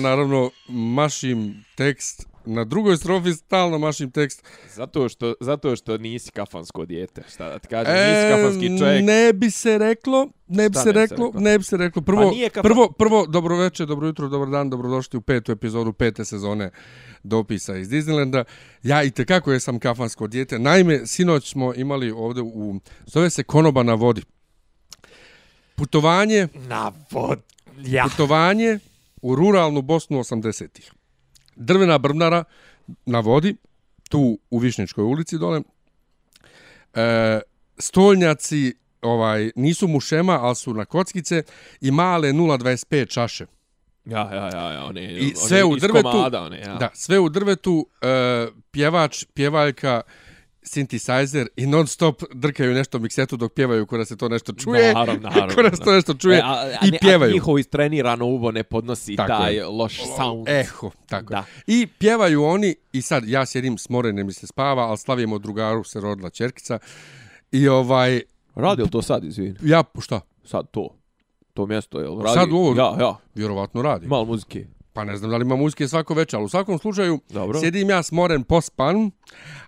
naravno mašim tekst, na drugoj strofi stalno mašim tekst. Zato što, zato što nisi kafansko dijete, šta da ti kažem, nisi kafanski čovjek. Ne bi se reklo, ne bi se ne bi se reklo, reklo? ne bi se reklo. Prvo, Pa kafan- prvo, prvo, dobro večer, dobro jutro, dobar dan, dobrodošli u petu epizodu pete sezone dopisa iz Disneylanda. Ja i tekako jesam kafansko dijete. Naime, sinoć smo imali ovde u, zove se Konoba na vodi. Putovanje, Na vod, ja. putovanje u ruralnu Bosnu 80-ih. Drvena brvnara na vodi, tu u Višnjičkoj ulici dole. E, stolnjaci ovaj nisu mušema, ali su na kockice i male 0,25 čaše. Ja, ja, ja, ja, one, I one sve u iz drvetu. komada, one, ja. Da, sve u drvetu, e, pjevač, pjevaljka, synthesizer i non stop drkaju nešto miksetu dok pjevaju kada se to nešto čuje. Naravno, naravno, kada se to nešto čuje E, a, a, i ne- pjevaju. A njihovo istrenirano uvo ne podnosi Tako taj je. loš sound. Eho, tako. Da. I pjevaju oni i sad ja sjedim smoren, mi se spava, ali slavimo drugaru se rodila čerkica. I ovaj Radi li to sad, izvini? ja šta? Sad to. To mjesto, jel? Radi? Sad ovo? Ja, ja. Vjerovatno radi. Malo muzike. Pa ne znam da li ima muzike svako večer, ali u svakom slučaju Dobro. sjedim ja smoren pospan,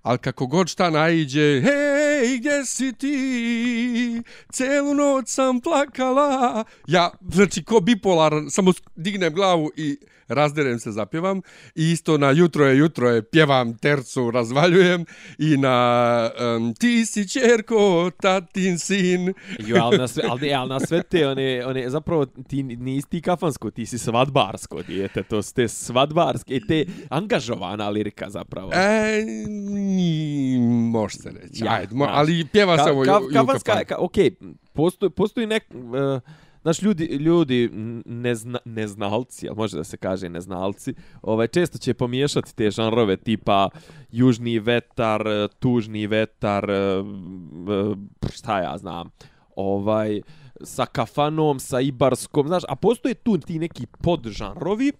ali kako god šta naiđe, hej, gdje si ti? Celu noć sam plakala. Ja, znači, ko bipolar, samo dignem glavu i razderem se, zapjevam. I isto na jutro je, jutro je, pjevam tercu, razvaljujem. I na um, ti si čerko, tatin sin. Jo, ali na sve, ali, ali na sve te, one, one, zapravo ti nisi ti kafansko, ti si svadbarsko dijete, to su te svadbarske, te angažovana lirika zapravo. E, ni, može se reći. Ja, Ajde, mo, ali pjeva se ovo ka, kafanska, Juka ka, okej, postoji, postoji nek... Uh, Znaš, ljudi, ljudi nezna, neznalci, jel može da se kaže neznalci, ovaj, često će pomiješati te žanrove tipa južni vetar, tužni vetar, eh, eh, šta ja znam, ovaj, sa kafanom, sa ibarskom, znaš, a postoje tu ti neki podžanrovi,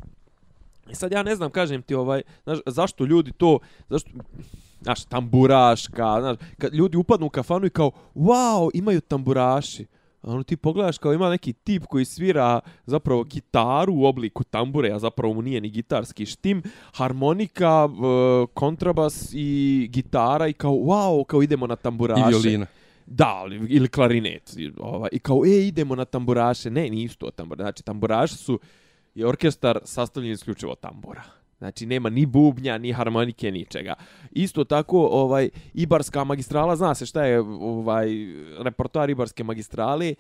i sad ja ne znam, kažem ti, ovaj, znaš, zašto ljudi to, zašto, znaš, tamburaška, znaš, kad ljudi upadnu u kafanu i kao, wow, imaju tamburaši. Ono ti pogledaš kao ima neki tip koji svira zapravo gitaru u obliku tambure, a zapravo mu nije ni gitarski štim, harmonika, kontrabas i gitara i kao wow, kao idemo na tamburaše. I violina. Da, ili klarinet. i, Ovaj, I kao, e, idemo na tamburaše. Ne, nisu to tamburaše. Znači, tamburaši su je orkestar sastavljen isključivo tambura. Znači, nema ni bubnja, ni harmonike, ničega. Isto tako, ovaj, Ibarska magistrala, zna se šta je ovaj, repertoar Ibarske magistrale,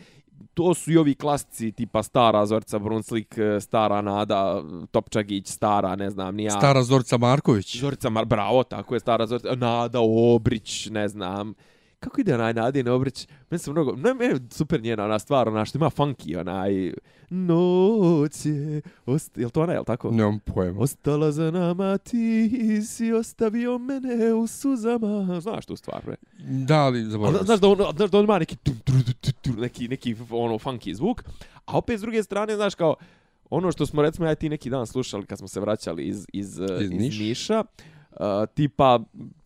to su i ovi klasici tipa Stara Zorca Brunslik, Stara Nada Topčagić, Stara, ne znam, nija... Stara Zorica Marković. Zorica Mar, bravo, tako je Stara Zorica, Nada Obrić, ne znam, kako ide onaj Nadine Obrić? Meni se mnogo, ne, meni super njena ona stvar, ona što ima funky, onaj, noć je, ost, je li to ona, je li tako? Nemam pojma. Ostala za nama, ti si ostavio mene u suzama. Znaš tu stvar, bre? Da, ali zaboravim. znaš da on, znaš da on ima neki, tum, tru, tu, tu, tu, neki, neki ono funky zvuk, a opet s druge strane, znaš kao, ono što smo recimo ja ti neki dan slušali kad smo se vraćali iz, iz, iz, iz Niš. Niša, uh, tipa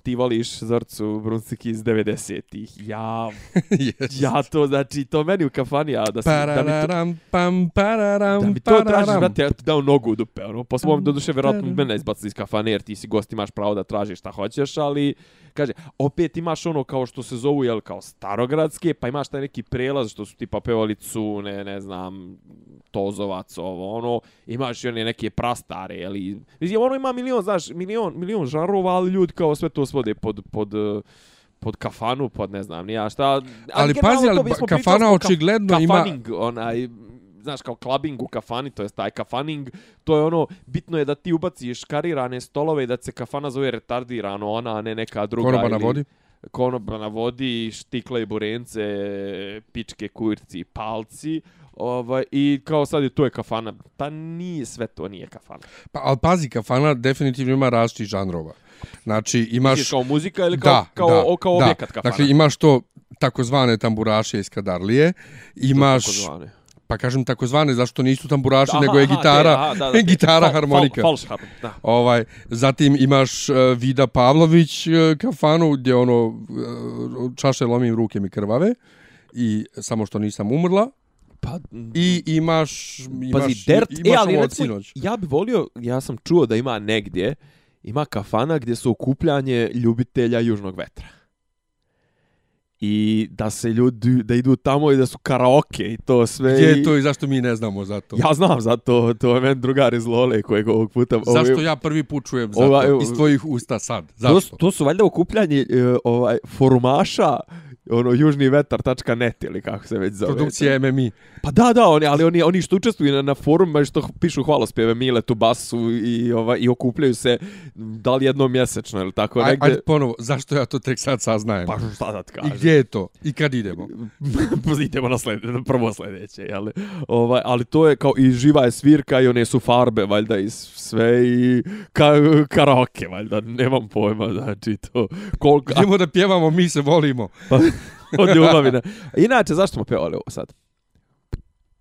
ti voliš Zorcu Brunsik iz 90-ih. Ja, Yes. ja to, znači, to meni u kafani, ja da, se, da mi to, pam, pararam, da mi to tražiš, brate, ja ti dao nogu u dupe, ono, po svom, do duše, vjerojatno mene izbaci iz kafane, jer ti si gost, imaš pravo da tražiš šta hoćeš, ali, kaže, opet imaš ono kao što se zovu, jel, kao starogradske, pa imaš taj neki prelaz što su tipa pevali Cune, ne znam, Tozovac, ovo, ono, imaš i one neke prastare, jeli, mislim, ono ima milion, znaš, milion, milion žanrova, ali ljudi kao sve to svode pod, pod, eh, pod kafanu, pod ne znam, nija šta. Ali generalno pazi, ali kafana smo ka- očigledno ima- kafaning, onaj, znaš, kao clubbing u kafani, to je taj kafaning, to je ono, bitno je da ti ubaciš karirane stolove i da se kafana zove retardirano, ona, a ne neka druga. Konoba na ili- vodi. konoba na vodi, štikle i burence, pičke, kurci, palci. Ovaj, I kao sad je to je kafana. Pa nije sve to, nije kafana. Pa, ali pazi, kafana definitivno ima različitih žanrova. Znači, imaš... Misliš kao muzika ili kao, da, kao, da, o, kao da. objekat kafana? Dakle, imaš to takozvane tamburaše iz Kadarlije, imaš, Takozvane. pa kažem takozvane, zašto nisu tamburaši, Aha, nego je gitara, aha, da, da, gitara, fal- harmonika. Fal, falš harp, da. Ovaj, zatim imaš uh, Vida Pavlović uh, kafanu gdje ono uh, čaše lomim ruke mi krvave i samo što nisam umrla. Pa, I imaš imaš Pazi, Dert, imaš e, ali recimo, ja bi volio, ja sam čuo da ima negdje, ima kafana gdje su okupljanje ljubitelja južnog vetra. I da se ljudi, da idu tamo i da su karaoke i to sve. Gdje je to i zašto mi ne znamo za to? Ja znam za to, to je meni drugar iz Lole kojeg ovog puta... Zašto ovaj- ja prvi put čujem za Ova- to? Iz tvojih usta sad. To, Zašto? su- to su valjda okupljanje e, ovaj, forumaša ono južnivetar.net ili kako se već zove. Produkcija MMI. Pa da, da, oni, ali oni, oni što učestvuju na, na forumima i što pišu hvalospjeve Miletu Basu i, ovaj, i okupljaju se da li jednom mjesečno ili tako Aj, negde. ajde ponovo, zašto ja to tek sad saznajem? Pa šta da ti kažem? Gdje je to? I kad idemo? Idemo na, sled, na prvo sljedeće, jel? Ovaj, ali to je kao i živa je svirka i one su farbe, valjda, i sve i ka, karaoke, valjda, nemam pojma, znači to. Koliko, Idemo da pjevamo, mi se volimo. od ljubavi. na- Inače, zašto smo pevali ovo sad?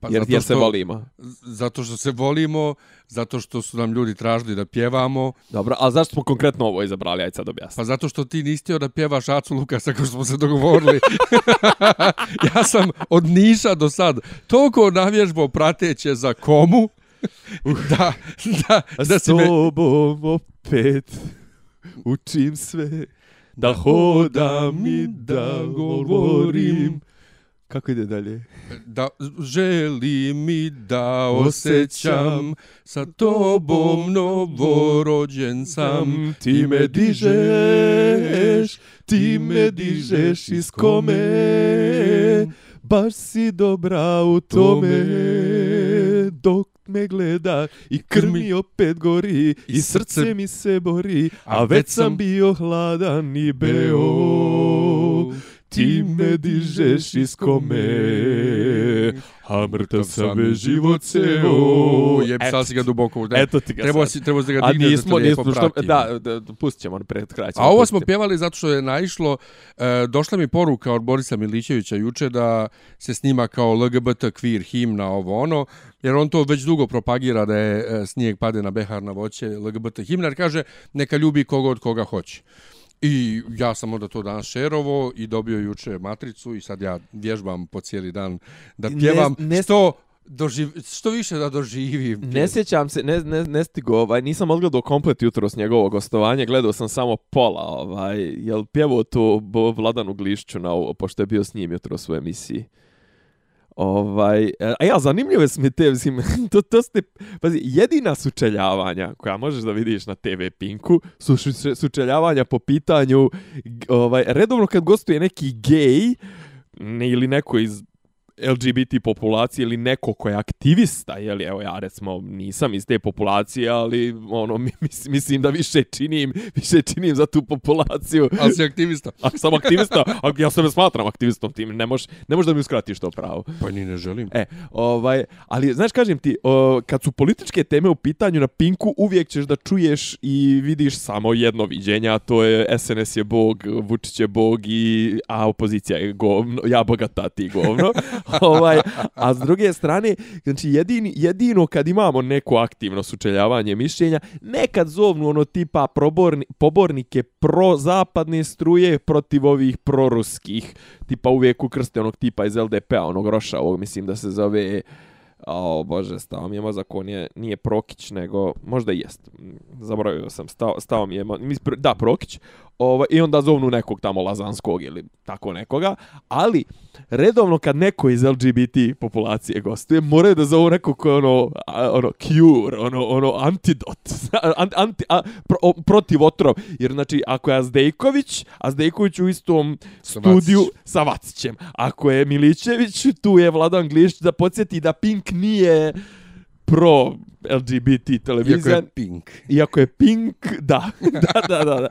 Pa Jer, zato jer se što- volimo. Zato što se volimo, zato što su nam ljudi tražili da pjevamo, Dobro, ali zašto smo konkretno ovo izabrali? Ajde sad objasni. pa zato što ti nisi htio da pjevaš Acu Lukasa kao što smo se dogovorili. ja sam od Niša do sad toliko navježbo prateće za komu, da, da, da si me... tobom opet učim sve da hodam i da govorim. Kako ide dalje? Da želim i da osjećam sa tobom novorođen sam. ti me dižeš, ti me dižeš iz kome, baš si dobra u tome, dok me gleda i krmi opet gori i srce mi se bori, a već sam bio hladan i beo. Ti me dižeš iz kome, a mrtav sam već život ceo. Jeb, sad si ga duboko u Eto ti ga Trebao sad. si, trebao si da ga A digneš nismo, da nismo, što, da, da, da, pustit ćemo pred kraj. ćemo A ovo smo pjevali zato što je naišlo, e, došla mi poruka od Borisa Milićevića juče da se snima kao LGBT queer himna ovo ono, jer on to već dugo propagira da je e, snijeg pade na behar na voće LGBT himna, jer kaže neka ljubi koga od koga hoće. I ja sam onda to danas šerovo i dobio juče matricu i sad ja vježbam po cijeli dan da Ne- pjevam ne- što, doživ, što više da doživim. Ne sjećam se, ne, ne, ne stigo, ovaj, nisam odgledao komplet jutro s njegovog gostovanja, gledao sam samo pola, ovaj, jel pjevao to Vladanu Glišću na ovo, pošto je bio s njim jutro u svojoj Ovaj, e, a ja, zanimljive su mi te, mislim, to, to ste, pazi, jedina sučeljavanja koja možeš da vidiš na TV Pinku su sučeljavanja po pitanju, ovaj, redovno kad gostuje neki gej, ne, ili neko iz LGBT populacije ili neko ko je aktivista, je li, evo ja recimo nisam iz te populacije, ali ono, mis, mislim da više činim, više činim za tu populaciju. Ali si aktivista. A sam aktivista, a ja sebe smatram aktivistom tim, ne možeš ne mož da mi uskratiš to pravo. Pa ni ne želim. E, ovaj, ali znaš kažem ti, o, kad su političke teme u pitanju na Pinku, uvijek ćeš da čuješ i vidiš samo jedno viđenje, a to je SNS je bog, Vučić je bog i a opozicija je govno, ja bogata ti govno. ovaj, a s druge strane, znači jedini, jedino kad imamo neko aktivno sučeljavanje mišljenja, nekad zovnu ono tipa proborni, pobornike pro-zapadne struje protiv ovih proruskih, tipa uvijek ukrste onog tipa iz LDP-a, onog Roša, ovog mislim da se zove... O, bože, stao mi je mozak, on je, nije Prokić, nego, možda i jest, zaboravio sam, stao, stao mi je, da, Prokić, ovaj, i onda zovnu nekog tamo Lazanskog ili tako nekoga, ali redovno kad neko iz LGBT populacije gostuje, moraju da zovu nekog ko je ono, ono, cure, ono, ono, antidot, anti, a, pro, o, protiv otrov, jer znači, ako je Azdejković, Azdejković u istom studiju sa Vacićem, ako je Milićević, tu je Vladan Glišć da podsjeti da Pink nije pro LGBT televizija. Iako je pink. Iako je pink, da. da, da, da, da.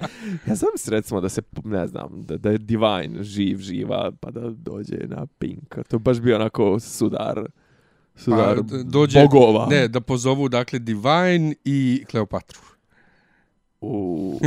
Ja sam recimo da se, ne znam, da, da je Divine živ, živa, pa da dođe na pink. To baš bi onako sudar, sudar pa, dođe, bogova. Ne, da pozovu, dakle, Divine i Kleopatru u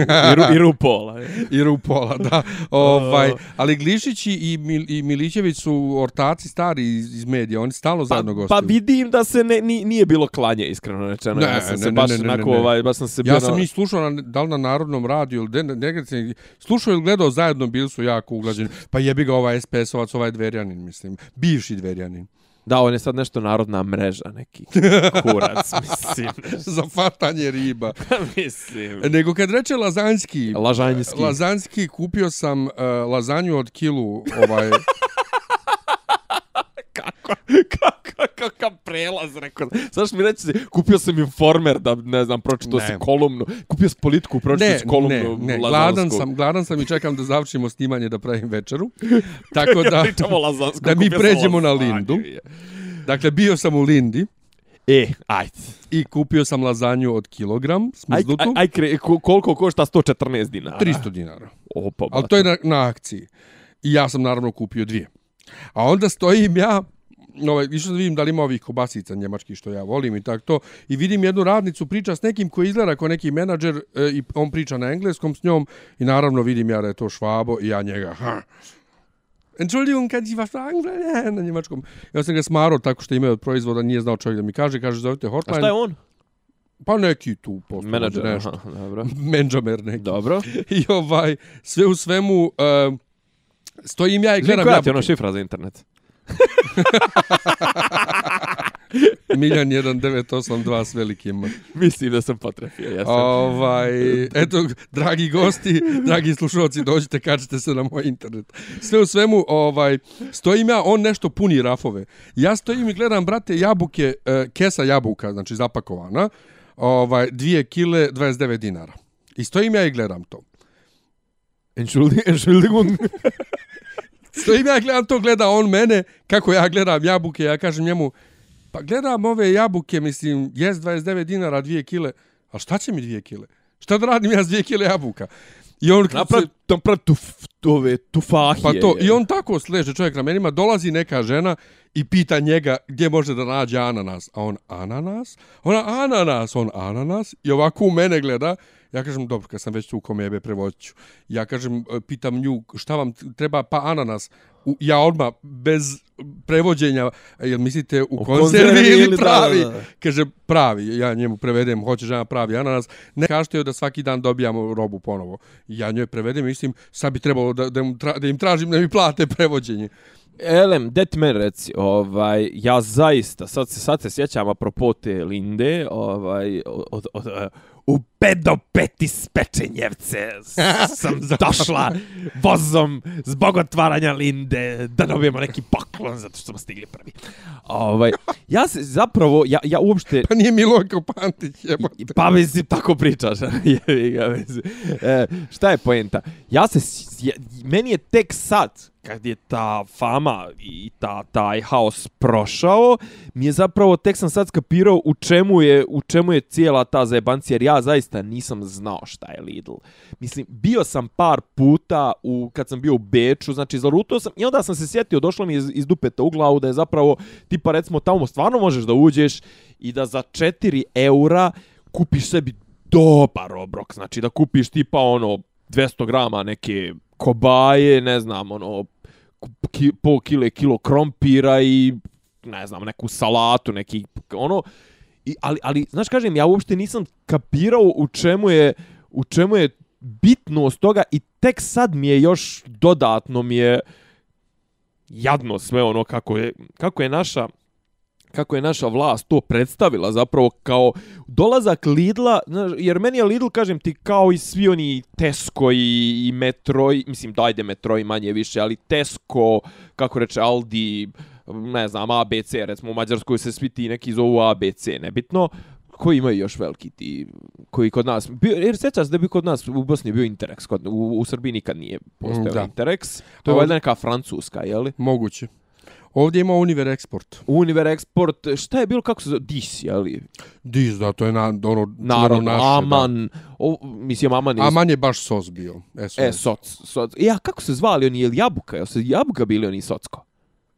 i, i Rupola. I Rupola, da. Ovaj, ali Glišić i, Mil, i Milićević su ortaci stari iz, iz medija, oni stalno pa, zajedno gostuju. Pa vidim da se ne, nije bilo klanje, iskreno rečeno. Ne, ja sam ne, se ne, baš ne, ne, onako, ne, ne. Ovaj, baš sam se Ja sam ih slušao na, da li na Narodnom radiju ili negdje se slušao ili gledao zajedno, bili su jako uglađeni. Pa jebi ga ovaj SPS-ovac, ovaj Dverjanin, mislim. Bivši Dverjanin. Da, on je sad nešto narodna mreža, neki kurac, mislim. Za fatanje riba. mislim. Nego kad reče lazanski... Lažanjski. Lazanski, kupio sam uh, lazanju od kilu, ovaj... kako, kako, kakav prelaz, rekao. Znaš mi reći, kupio sam informer da, ne znam, pročito si kolumnu. Kupio sam politiku, pročito si kolumnu. Ne, ne, gladan sam, gladan sam i čekam da završimo snimanje da pravim večeru. Tako da, da mi pređemo na Lindu. Dakle, bio sam u Lindi. E, ajde. I kupio sam lazanju od kilogram, smrznutu. Aj, aj, aj koliko košta 114 dinara? 300 dinara. Opa, Ali to je na, na akciji. I ja sam naravno kupio dvije. A onda stojim ja, ovaj, išao da vidim da li ima ovih kobasica njemački što ja volim i tako to. I vidim jednu radnicu priča s nekim koji izgleda kao neki menadžer e, i on priča na engleskom s njom i naravno vidim ja da je to švabo i ja njega, ha, Entschuldigung, kann ich was fragen? Na njemačkom. Ja sam ga smaro tako što ime od proizvoda, nije znao čovjek da mi kaže, kaže zovite hotline. A šta je on? Pa neki tu posto. Menadžer, nešto. Aha, dobro. Menadžer neki. Dobro. I ovaj, sve u svemu, uh, stojim ja i gledam... Koja ti ono šifra za internet? Miljan 1982 s velikim. Mislim da sam potrefio, jesam. Ovaj, eto, dragi gosti, dragi slušalci, dođite, kačite se na moj internet. Sve u svemu, ovaj, stojim ja, on nešto puni rafove. Ja stojim i gledam, brate, jabuke, uh, kesa jabuka, znači zapakovana, ovaj, dvije kile, 29 dinara. I stojim ja i gledam to. Entschuldigung. Stojim ja gledam to, gleda on mene, kako ja gledam jabuke, ja kažem njemu, pa gledam ove jabuke, mislim, jes 29 dinara, dvije kile, a šta će mi dvije kile? Šta da radim ja s dvije kile jabuka? I on naprav, se... naprav tu, ove tufahije. Pa to, i on tako sleže čovjek na menima, dolazi neka žena i pita njega gdje može da nađe ananas. A on, ananas? Ona, ananas, on, ananas. I ovako u mene gleda, Ja kažem, dobro, kad sam već tu u komebe, prevozit ću. Ja kažem, e, pitam nju, šta vam treba, pa ananas. U, ja odmah, bez prevođenja, jel mislite u, u konzervi ili pravi? Da, da. Kaže, pravi. Ja njemu prevedem, hoće žena pravi ananas. Ne kažete joj da svaki dan dobijamo robu ponovo. Ja njoj prevedem, mislim, sad bi trebalo da, da, im, tra, da im tražim da mi plate prevođenje. Elem, det men reci, ovaj, ja zaista, sad se, sad se sjećam apropo te Linde, ovaj, od, od, od, u pedopeti spečenjevce sam došla vozom zbog otvaranja Linde da dobijemo neki poklon zato što smo stigli prvi. Ovaj, ja se zapravo, ja, ja uopšte... Pa nije Milojko Pantić, jebote. Pa mislim, tako pričaš. Jebi ga, mislim. e, šta je poenta? Ja se, ja, meni je tek sad, kad je ta fama i ta, taj haos prošao, mi je zapravo, tek sam sad skapirao u čemu je, u čemu je cijela ta zajebancija, jer ja zaista nisam znao šta je Lidl. Mislim, bio sam par puta u, kad sam bio u Beču, znači zarutao sam i onda sam se sjetio, došlo mi je iz, iz dupeta u glavu da je zapravo, tipa recimo tamo stvarno možeš da uđeš i da za 4 eura kupiš sebi dobar obrok, znači da kupiš tipa ono 200 grama neke kobaje, ne znam, ono ki, pol kile kilo krompira i ne znam, neku salatu, neki ono i, ali, ali, znaš, kažem, ja uopšte nisam kapirao u čemu je u čemu je bitnost toga i tek sad mi je još dodatno mi je jadno sve ono kako je, kako je naša kako je naša vlast to predstavila zapravo kao dolazak Lidla, znaš, jer meni je Lidl, kažem ti, kao i svi oni Tesco i, i Metro, i, mislim, dajde Metro i manje više, ali Tesco, kako reče Aldi, ne znam, ABC, recimo u Mađarskoj se svi ti neki zovu ABC, nebitno, koji imaju još veliki ti, koji kod nas, bio, jer sjeća se da bi kod nas u Bosni bio Interex, kod, u, u Srbiji nikad nije postojao Da. Interex, to je valjda neka francuska, je li? Moguće. Ovdje ima Univer Export. Univer Export, šta je bilo, kako se zove, DIS, je li? Diz, da, to je na, ono, Naravno, naše, Aman, o, mislim, Aman je... Aman je baš sos bio. SOS. E, soc, soc. Ja, kako se zvali oni, je li Jabuka? Jel se Jabuka bili oni socko?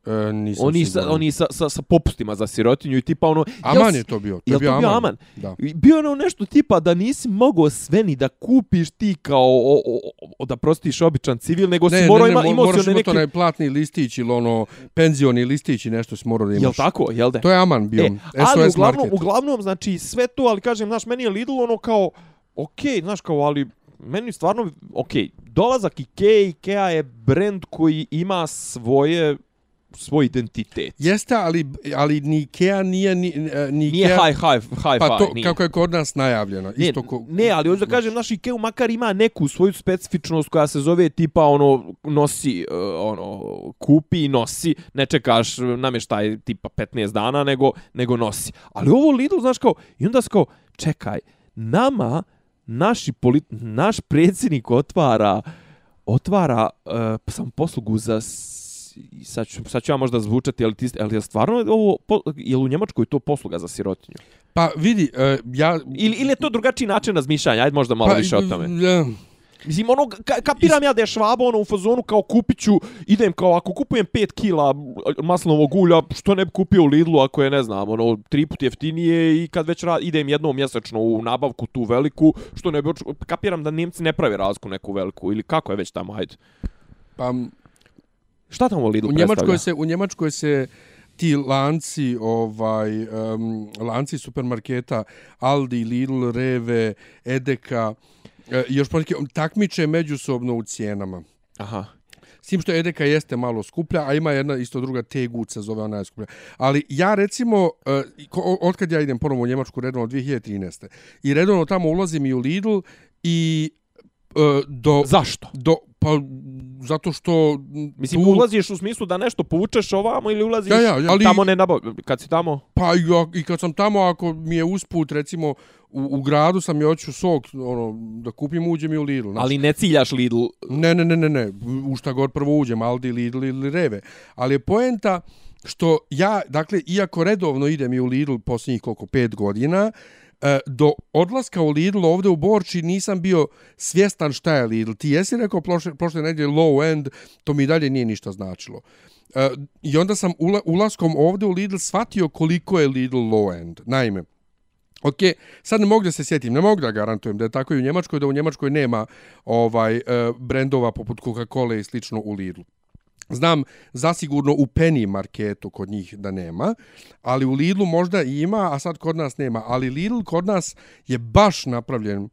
E, nisam Oni, sa, oni sa, sa, sa popustima za sirotinju i tipa ono... Aman jel je to bio. To je bio to bio Aman? Aman? Da. Bio ono nešto tipa da nisi mogao sve ni da kupiš ti kao o, o, o, da prostiš običan civil, nego si morao ima, mo- imao si one neke... platni listić ili ono penzioni listić i nešto si morao da imaš. Jel tako, jel da? To je Aman bio. E, ali SOS uglavnom, Market. uglavnom, znači, sve to, ali kažem, znaš, meni je Lidl ono kao, okej, okay, znaš, kao, ali meni stvarno, okej, okay, dolazak Ikea, Ikea je brend koji ima svoje, svoj identitet. Jeste, ali, ali ni Ikea nije... Ni, e, ni Nije Ikea, high, high, high Pa to, five, nije. kako je kod nas najavljeno. Ne, Isto ko, ne, ali hoću da kažem, naš Ikea makar ima neku svoju specifičnost koja se zove tipa ono nosi, uh, ono, kupi i nosi, ne čekaš namještaj tipa 15 dana, nego, nego nosi. Ali ovo Lidl, znaš kao, i onda se kao, čekaj, nama naši polit, naš predsjednik otvara otvara uh, sam poslugu za s- sad ću, sad ću ja možda zvučati, ali, ti, ali je stvarno ovo, po, je li u Njemačkoj to posluga za sirotinju? Pa vidi, e, ja... Ili, ili je to drugačiji način razmišljanja? Ajde možda malo pa, više o tome. e, Mislim, ono, ka, kapiram ja da je švaba ono u fazonu kao kupiću, idem kao, ako kupujem 5 kila maslinovog ulja, što ne bi kupio u Lidlu ako je, ne znam, ono, tri put jeftinije i kad već ra, idem jednom mjesečno u nabavku tu veliku, što ne bi, kapiram da Nemci ne pravi razliku neku veliku, ili kako je već tamo, ajde. Pa, Šta tamo Lidl u predstavlja? Njemačkoj se u Njemačkoj se ti lanci ovaj um, lanci supermarketa Aldi, Lidl, Reve, Edeka e, još poneki takmiče međusobno u cijenama. Aha. S tim što Edeka jeste malo skuplja, a ima jedna isto druga Tegut se zove ona je skuplja. Ali ja recimo, e, ko- od kad ja idem ponovo u Njemačku redovno od 2013. I redovno tamo ulazim i u Lidl i e, do... Zašto? Do, pa, zato što... Mislim, tu- ulaziš u smislu da nešto povučeš ovamo ili ulaziš Ja, ja, ali- tamo ne nabav... Kad si tamo... Pa ja, i kad sam tamo, ako mi je usput, recimo, u, u gradu sam i hoću sok, ono, da kupim, uđem i u Lidl. Znači, Ali ne ciljaš Lidl. Ne, ne, ne, ne, ne, u šta god prvo uđem, Aldi, Lidl ili Reve. Ali je poenta što ja, dakle, iako redovno idem i u Lidl posljednjih koliko, pet godina, e, E, do odlaska u Lidl ovde u Borči nisam bio svjestan šta je Lidl. Ti jesi rekao prošle, prošle nedjelje low end, to mi dalje nije ništa značilo. E, I onda sam ula, ulaskom ovde u Lidl shvatio koliko je Lidl low end. Naime, Ok, sad ne mogu da se sjetim, ne mogu da garantujem da je tako i u Njemačkoj, da u Njemačkoj nema ovaj e, brendova poput Coca-Cola i slično u Lidlu. Znam zasigurno u Penny marketu kod njih da nema, ali u Lidlu možda i ima, a sad kod nas nema. Ali Lidl kod nas je baš napravljen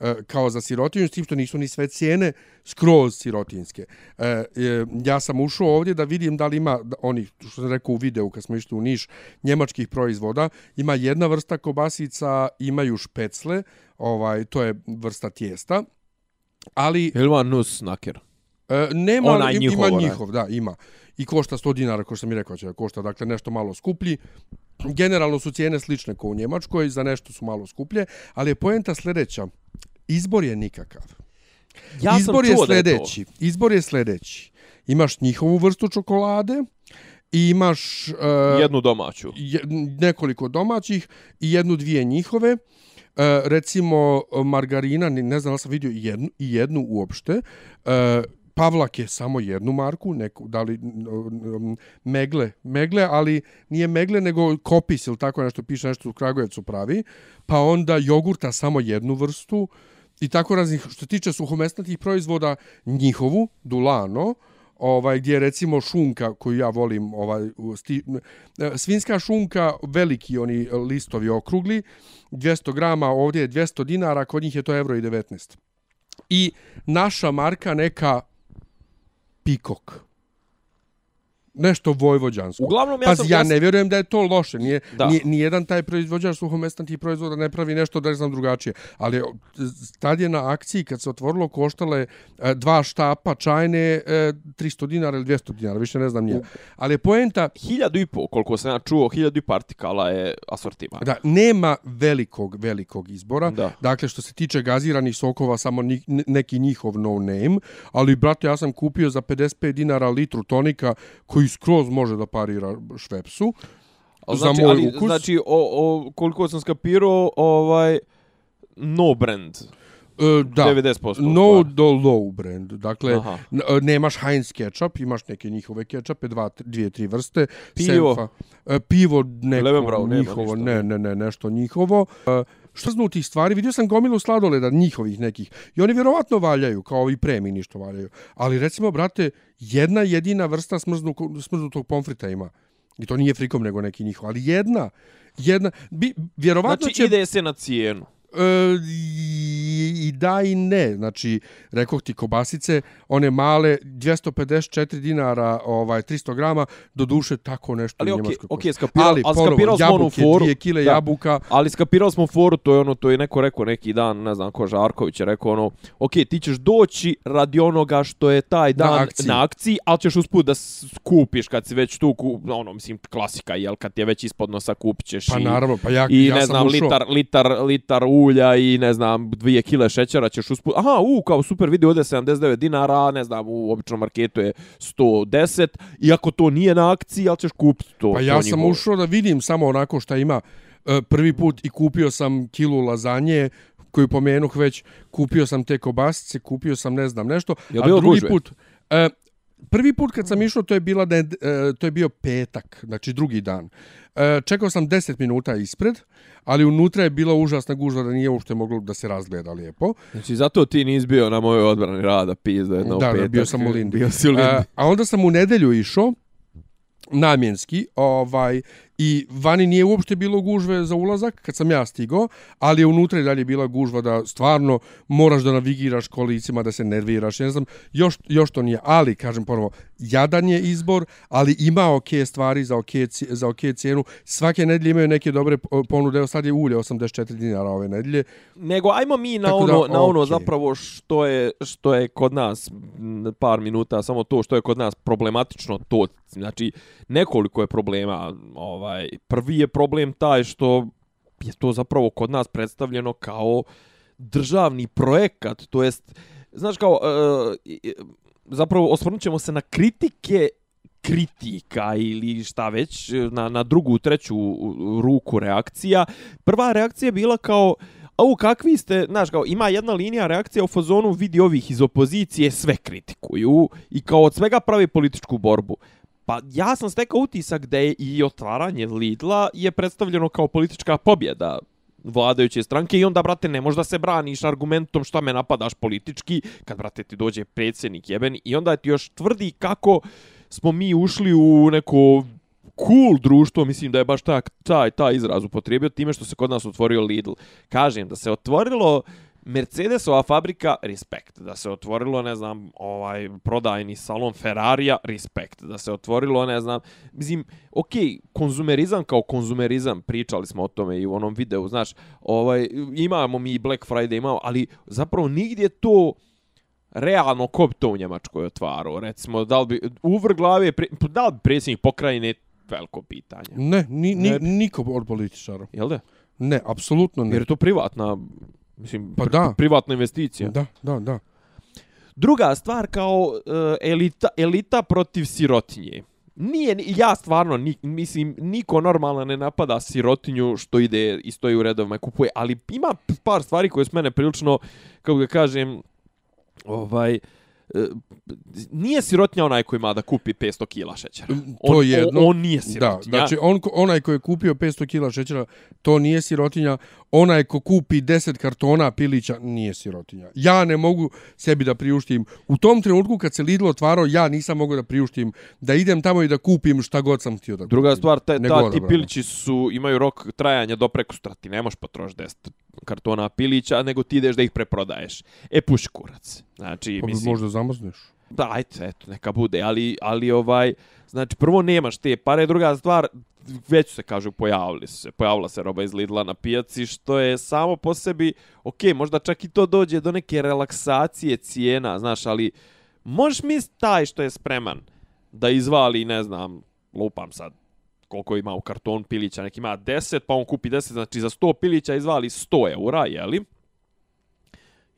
e, kao za sirotinju, s tim što nisu ni sve cijene skroz sirotinske. E, e, ja sam ušao ovdje da vidim da li ima, oni, što sam rekao u videu kad smo išli u Niš, njemačkih proizvoda, ima jedna vrsta kobasica, imaju špecle, ovaj, to je vrsta tijesta, ali... Ili nus snaker? E, nema, Ona njihov, ima njihov, da, ima. I košta 100 dinara, ko što sam mi rekao, će košta, dakle, nešto malo skuplji. Generalno su cijene slične kao u Njemačkoj, za nešto su malo skuplje, ali je poenta sljedeća. Izbor je nikakav. Ja izbor je sljedeći. Je izbor je sljedeći. Imaš njihovu vrstu čokolade, i imaš... Uh, jednu domaću. Je, nekoliko domaćih i jednu, dvije njihove. Uh, recimo, margarina, ne znam da sam vidio jednu, jednu uopšte. Uh, Pavlak je samo jednu marku, neku, da li mm, Megle, Megle, ali nije Megle, nego Kopis ili tako nešto, piše nešto u Kragujevcu pravi. Pa onda jogurta samo jednu vrstu i tako raznih, što tiče suhomesnatih proizvoda, njihovu, Dulano, ovaj gdje recimo šunka koju ja volim ovaj sti, eh, svinska šunka veliki oni listovi okrugli 200 g ovdje je 200 dinara kod njih je to euro i 19 i naša marka neka peacock. Nešto vojvođansko. Uglavnom, ja, sam, ja, ne vjerujem da je to loše. Nije, da. nije, nijedan taj proizvođač suhomestantih proizvoda ne pravi nešto da ne znam drugačije. Ali tad je na akciji, kad se otvorilo, koštale e, dva štapa čajne e, 300 dinara ili 200 dinara, više ne znam nije. Ali je poenta... Hiljadu i po, koliko sam ja čuo, hiljadu i partikala je asortima. Da, nema velikog, velikog izbora. Da. Dakle, što se tiče gaziranih sokova, samo ni, neki njihov no name. Ali, brate, ja sam kupio za 55 dinara litru tonika koji skroz može da parira švepsu. Znači, za moj ali, ukus. Znači, o, o, koliko sam skapirao, ovaj, no brand. Uh, da, 90% no do low brand. Dakle, Aha. E, nemaš Heinz ketchup, imaš neke njihove ketchupe, dva, dvije, tri vrste. Pivo. Senfa, uh, pivo neko Brau, njihovo, ne, ne, ne, nešto njihovo. Što znu tih stvari? Vidio sam gomilu sladoleda njihovih nekih. I oni vjerovatno valjaju, kao i premini što valjaju. Ali recimo, brate, jedna jedina vrsta smrznu, smrznutog pomfrita ima. I to nije frikom nego neki njihov. Ali jedna, jedna, bi, vjerovatno znači, će... Znači ide se na cijenu. E, i, da i ne. Znači, rekao ti kobasice, one male, 254 dinara, ovaj 300 grama, do duše tako nešto ali u okay, Njemačkoj. Okay, skapirali, ali, ali skapirali smo onu foru. Dvije kile da, jabuka. Ali skapirali smo foru, to je ono, to je neko rekao neki dan, ne znam ko Žarković je rekao ono, ok, ti ćeš doći radi onoga što je taj dan na akciji, na akciji ali ćeš usput da skupiš kad si već tu, ono, mislim, klasika, jel, kad ti je već ispod nosa kupit ćeš pa, i, naravno, pa ja, i ja ne znam, litar, litar, litar ulja i ne znam, dvije kile šećera ćeš usput... Aha, u, kao super video, ovdje 79 dinara, ne znam, u običnom marketu je 110, iako to nije na akciji, ali ćeš kupiti to. Pa to ja sam ušao da vidim samo onako šta ima e, prvi put i kupio sam kilu lazanje, koju pomenuh već, kupio sam te kobasice, kupio sam ne znam nešto, a drugi gužve? put... E, prvi put kad sam išao, to je, bila, e, to je bio petak, znači drugi dan. E, čekao sam 10 minuta ispred, ali unutra je bila užasna gužva da nije uopšte moglo da se razgleda lijepo. Znači, zato ti nisi bio na mojoj odbrani rada, pizda jedno da, petak. Da, bio sam u Lindi. Bio si u Lindi. A, a onda sam u nedelju išao, namjenski, ovaj, I vani nije uopšte bilo gužve za ulazak kad sam ja stigao, ali je unutra i dalje bila gužva da stvarno moraš da navigiraš kolicima, da se nerviraš. Ne znam, još, još to nije. Ali, kažem prvo, jadan je izbor, ali ima ok stvari za ok, za ok cijenu. Svake nedelje imaju neke dobre ponude. Sad je ulje 84 dinara ove nedelje. Nego, ajmo mi na Tako ono, da, na ono okay. zapravo što je, što je kod nas par minuta, samo to što je kod nas problematično, to znači nekoliko je problema ovaj, ovaj, prvi je problem taj što je to zapravo kod nas predstavljeno kao državni projekat, to jest, znaš kao, e, e, e zapravo osvrnut ćemo se na kritike kritika ili šta već, na, na drugu, treću ruku reakcija. Prva reakcija je bila kao, au, kakvi ste, znaš, kao, ima jedna linija reakcija u fazonu, vidi ovih iz opozicije, sve kritikuju i kao od svega pravi političku borbu. Pa ja sam stekao utisak da je i otvaranje Lidla je predstavljeno kao politička pobjeda vladajuće stranke i onda, brate, ne možda se braniš argumentom šta me napadaš politički, kad, brate, ti dođe predsjednik jeben i onda ti još tvrdi kako smo mi ušli u neko cool društvo, mislim da je baš tak, taj, taj izraz upotrijebio time što se kod nas otvorio Lidl. Kažem da se otvorilo Mercedesova fabrika, respekt. Da se otvorilo, ne znam, ovaj prodajni salon Ferrarija, respekt. Da se otvorilo, ne znam, mislim, ok, konzumerizam kao konzumerizam, pričali smo o tome i u onom videu, znaš, ovaj, imamo mi Black Friday, imamo, ali zapravo nigdje to realno ko bi to u Njemačkoj otvarao? Recimo, da li bi, uvr glave, da li bi predsjednik pokrajine veliko pitanje? Ne, ni, ni, ne niko od političara. Jel da? Ne, apsolutno ne. Jer je to privatna, mislim, pa da. privatna investicija. Da, da, da. Druga stvar kao uh, elita, elita protiv sirotinje. Nije, ja stvarno, ni, mislim, niko normalno ne napada sirotinju što ide i stoji u redovima i kupuje, ali ima par stvari koje s mene prilično, kako ga kažem, ovaj, uh, nije sirotnja onaj koji ima da kupi 500 kila šećera. On, to je jedno. On, on nije sirotinja. Da, znači on, onaj koji je kupio 500 kila šećera, to nije sirotinja. Onaj ko kupi 10 kartona pilića, nije sirotinja. Ja ne mogu sebi da priuštim. U tom trenutku kad se Lidl otvarao, ja nisam mogu da priuštim da idem tamo i da kupim šta god sam htio da kupim. Druga stvar, te, ta, ti pilići su, imaju rok trajanja do preko strati. Ne možeš potrošiti 10 kartona pilića, nego ti ideš da ih preprodaješ. E, puši kurac. Znači, pa mislim... Možda zamrzneš. Da, ajde, eto, neka bude, ali, ali ovaj, znači, prvo nemaš te pare, druga stvar, već se kažu, pojavili se, pojavila se roba iz Lidla na pijaci, što je samo po sebi, ok, možda čak i to dođe do neke relaksacije cijena, znaš, ali možeš mi taj što je spreman da izvali, ne znam, lupam sad, koliko ima u karton pilića, neki ima 10, pa on kupi 10, znači za 100 pilića izvali 100 eura, jeli?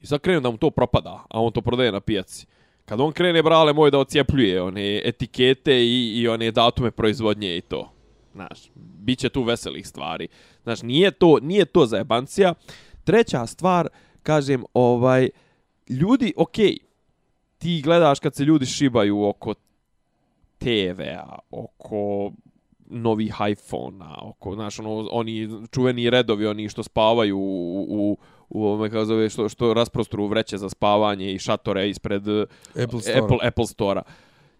I sad krenu da mu to propada, a on to prodaje na pijaci. Kad on krene, brale moj, da ocijepljuje one etikete i, i one datume proizvodnje i to. Znaš, bit će tu veselih stvari. Znaš, nije to, nije to za jebancija. Treća stvar, kažem, ovaj, ljudi, okej, okay, ti gledaš kad se ljudi šibaju oko TV-a, oko novih iPhone-a, oko, znaš, ono, oni čuveni redovi, oni što spavaju u, u, u ome, kako zove, što, što rasprostru vreće za spavanje i šatore ispred Apple Store. Apple, Apple Store-a.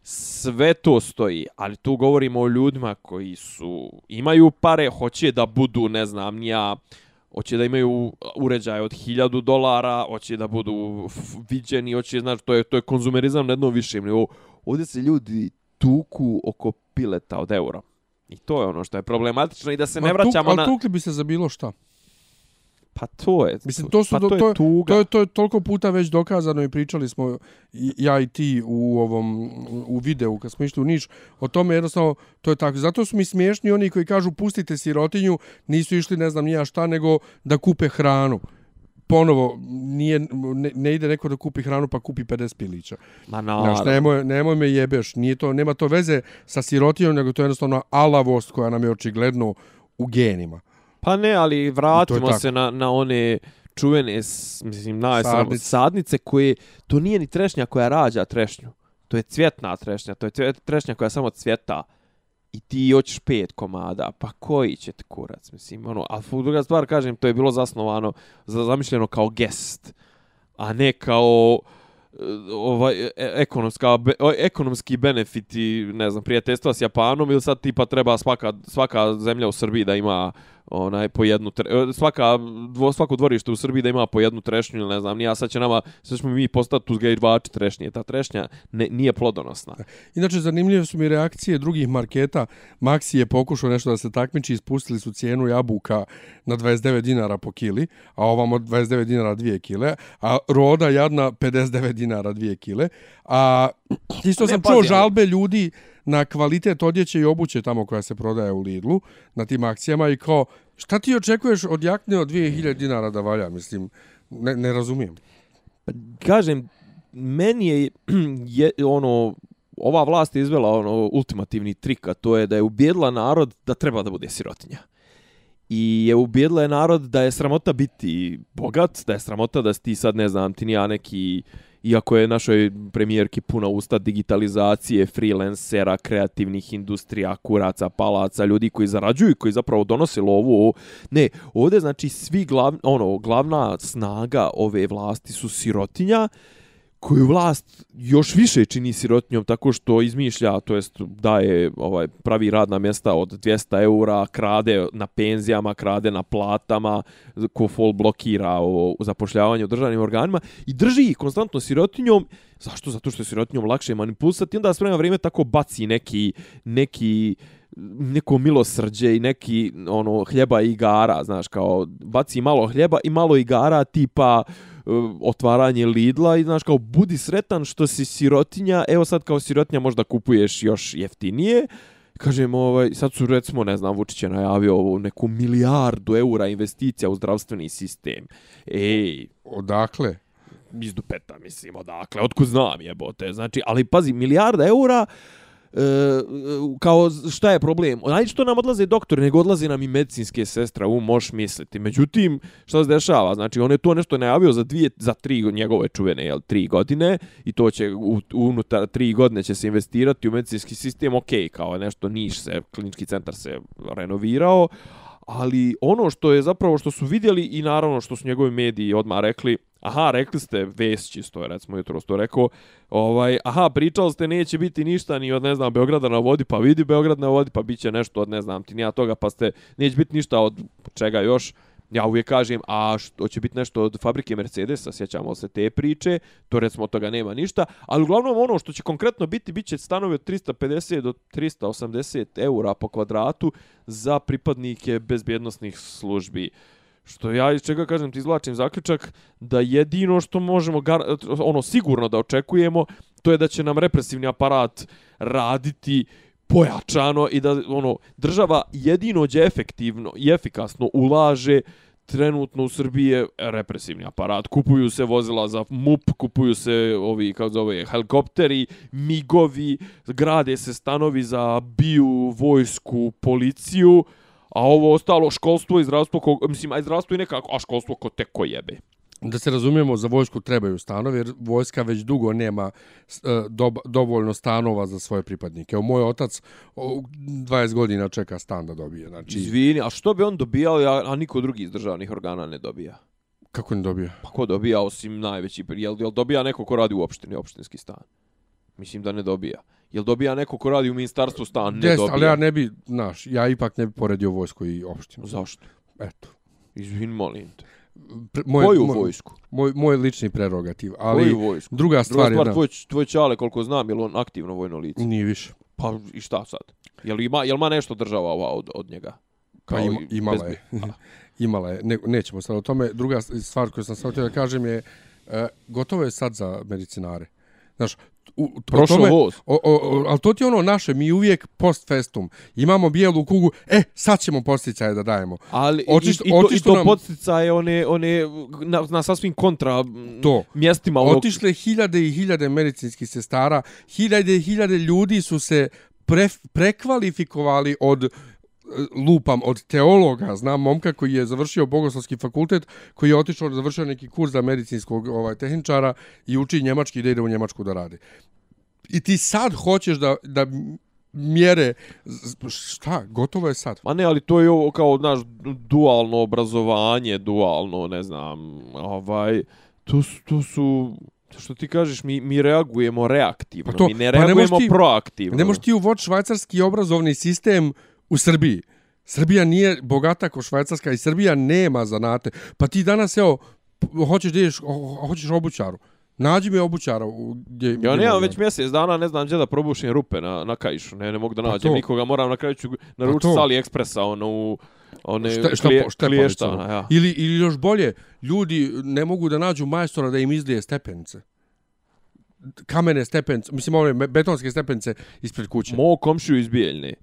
Sve to stoji, ali tu govorimo o ljudima koji su, imaju pare, hoće da budu, ne znam, nija, hoće da imaju uređaje od 1000 dolara, hoće da budu viđeni, hoće, znači, to je, to je konzumerizam na jednom višem nivou. Ovdje se ljudi tuku oko pileta od eura. I to je ono što je problematično i da se Ma, ne vraćamo tuk, na... Ali tukli bi se za bilo šta. Pa to je... Mislim, to, su, pa to, to, je tuga. To je, to je toliko puta već dokazano i pričali smo ja i ti u ovom u videu kad smo išli u Niš. O tome jednostavno, to je tako. Zato su mi smiješni oni koji kažu pustite sirotinju, nisu išli ne znam nija šta, nego da kupe hranu ponovo nije ne, ne, ide neko da kupi hranu pa kupi 50 pilića. Ma no. Znaš, nemoj, nemoj me jebeš, nije to, nema to veze sa sirotinjom, nego to je jednostavno alavost koja nam je očigledno u genima. Pa ne, ali vratimo se na, na one čuvene, mislim, na sadnice. sadnice koje, to nije ni trešnja koja rađa trešnju. To je cvjetna trešnja, to je trešnja koja samo cvjeta i ti hoćeš pet komada, pa koji će ti kurac, mislim, ono, a druga stvar, kažem, to je bilo zasnovano, zamišljeno kao gest, a ne kao eh, ovaj e, ekonomska ekonomski benefiti ne znam prijateljstva s Japanom ili sad tipa treba svaka svaka zemlja u Srbiji da ima onaj po jednu tre, e, svaka dvo, svako dvorište u Srbiji da ima po jednu trešnju ne znam ni ja sad će nama sve smo mi postati uzgajivači trešnje. Ta trešnja ne, nije plodonosna. Inače zanimljive su mi reakcije drugih marketa. Maxi je pokušao nešto da se takmiči ispustili su cijenu jabuka na 29 dinara po kili a ovamo 29 dinara 2 kile a roda jadna 59 dinara 2 kile a isto sam čuo žalbe ljudi na kvalitet odjeće i obuće tamo koja se prodaje u Lidlu, na tim akcijama i kao, šta ti očekuješ od jakne od 2000 dinara da valja? Mislim, ne, ne razumijem. Pa, kažem, meni je, je ono, ova vlast je izvela ono ultimativni trik, a to je da je ubijedila narod da treba da bude sirotinja. I je ubijedila je narod da je sramota biti bogat, da je sramota da ti sad, ne znam, ti nija neki iako je našoj premijerki puna usta digitalizacije, freelancera, kreativnih industrija, kuraca, palaca, ljudi koji zarađuju i koji zapravo donose lovu. Ne, ovdje znači svi glav, ono, glavna snaga ove vlasti su sirotinja koju vlast još više čini sirotnjom tako što izmišlja, to jest daje ovaj pravi radna mjesta od 200 eura, krade na penzijama, krade na platama, ko fol blokira o, zapošljavanju u državnim organima i drži ih konstantno sirotinjom. Zašto? Zato što je sirotinjom lakše manipulisati. Onda s vremena vrijeme tako baci neki, neki neko milosrđe i neki ono hljeba i igara, znaš, kao baci malo hljeba i malo igara tipa uh, otvaranje Lidla i znaš kao budi sretan što si sirotinja, evo sad kao sirotinja možda kupuješ još jeftinije. Kažem, ovaj, sad su recimo, ne znam, Vučić je najavio ovu neku milijardu eura investicija u zdravstveni sistem. Ej, Odakle? iz dupeta, mislim, odakle, otkud znam jebote, znači, ali pazi, milijarda eura, e, kao šta je problem? Ajde što nam odlaze doktori, nego odlaze nam i medicinske sestre, u moš misliti. Međutim, šta se dešava? Znači, on je to nešto najavio za dvije, za tri njegove čuvene, jel, tri godine i to će u, unutar tri godine će se investirati u medicinski sistem, ok, kao nešto niš se, klinički centar se renovirao, ali ono što je zapravo što su vidjeli i naravno što su njegovi mediji odmah rekli, aha, rekli ste, Vesić isto je, recimo jutro to rekao, ovaj, aha, pričali ste, neće biti ništa ni od, ne znam, Beograda na vodi, pa vidi Beograd na vodi, pa bit će nešto od, ne znam, ti nija toga, pa ste, neće biti ništa od čega još, ja uvijek kažem, a što će biti nešto od fabrike Mercedesa, sjećamo se te priče, to recimo od toga nema ništa, ali uglavnom ono što će konkretno biti, bit će stanovi od 350 do 380 eura po kvadratu za pripadnike bezbjednostnih službi. Što ja iz čega kažem ti izvlačim zaključak da jedino što možemo ono sigurno da očekujemo to je da će nam represivni aparat raditi pojačano i da ono država jedino gdje efektivno i efikasno ulaže trenutno u Srbiji je represivni aparat. Kupuju se vozila za MUP, kupuju se ovi, kao zove, helikopteri, migovi, grade se stanovi za biju, vojsku, policiju, a ovo ostalo školstvo i zdravstvo, ko, mislim, a zdravstvo i nekako, a školstvo ko teko jebe. Da se razumijemo, za vojsku trebaju stanovi, jer vojska već dugo nema e, do, dovoljno stanova za svoje pripadnike. Evo, moj otac 20 godina čeka stan da dobije. Znači... Izvini, a što bi on dobijao, a, a niko drugi iz državnih organa ne dobija? Kako ne dobija? Pa ko dobija osim najveći, jel, jel dobija neko ko radi u opštini, opštinski stan? Mislim da ne dobija. Jel dobija neko ko radi u ministarstvu stan? Ne Des, dobija. ali ja ne bi, znaš, ja ipak ne bi poredio vojsku i opštinu. Zašto? Eto. Izvin, molim te. Moj, Koju moj, vojsku? Moj, moj lični prerogativ. Ali Koju vojsku? druga stvar, Druga stvar je da... tvoj, tvoj čale, koliko znam, je on aktivno vojno lice? Nije više. Pa i šta sad? Je li ima, je li ima nešto država ova od, od njega? Pa Kao ima, i imala bezbe- je. Imala je. Ne, nećemo sad o tome. Druga stvar koju sam sad htio da kažem je e, gotovo je sad za medicinare. Znaš, u, u Prošao tome, voz. O, o, o, ali to ti je ono naše, mi uvijek post festum. Imamo bijelu kugu, e, sad ćemo posticaje da dajemo. Ali Otišlo- i, i, to, i to nam- podsticaje one, one na, na sasvim kontra To. mjestima. ovog- Otišle hiljade i hiljade medicinskih sestara, hiljade i hiljade ljudi su se pre, prekvalifikovali od e, lupam od teologa, znam momka koji je završio bogoslovski fakultet, koji je otišao da završio neki kurs za medicinskog ovaj tehničara i uči njemački da ide u Njemačku da radi. I ti sad hoćeš da, da mjere, šta, gotovo je sad. Ma ne, ali to je ovo kao, znaš, dualno obrazovanje, dualno, ne znam, ovaj, to su, to su što ti kažeš, mi, mi reagujemo reaktivno, Pa to- mi ne pa ne reagujemo ti- proaktivno. Ne možeš ti uvoći švajcarski obrazovni sistem u Srbiji. Srbija nije bogata kao Švajcarska i Srbija nema zanate. Pa ti danas, evo, hoćeš ideš, ho- hoćeš obućaru. Nađi mi obućara. U, gdje, Ja gdje nemam već mjesec dana, ne znam gdje da probušim rupe na, na kajšu. Ne, ne mogu da Pa nađem to. nikoga, moram na kraju ću naručiti to. s AliExpressa, ono, u one Šte, šta, klije, štepalicu. kliješta, ona, ja. Ili, ili još bolje, ljudi ne mogu da nađu majstora da im izlije stepenice. Kamene stepenice, mislim ove betonske stepenice ispred kuće. Mo komšiju iz Bijeljne,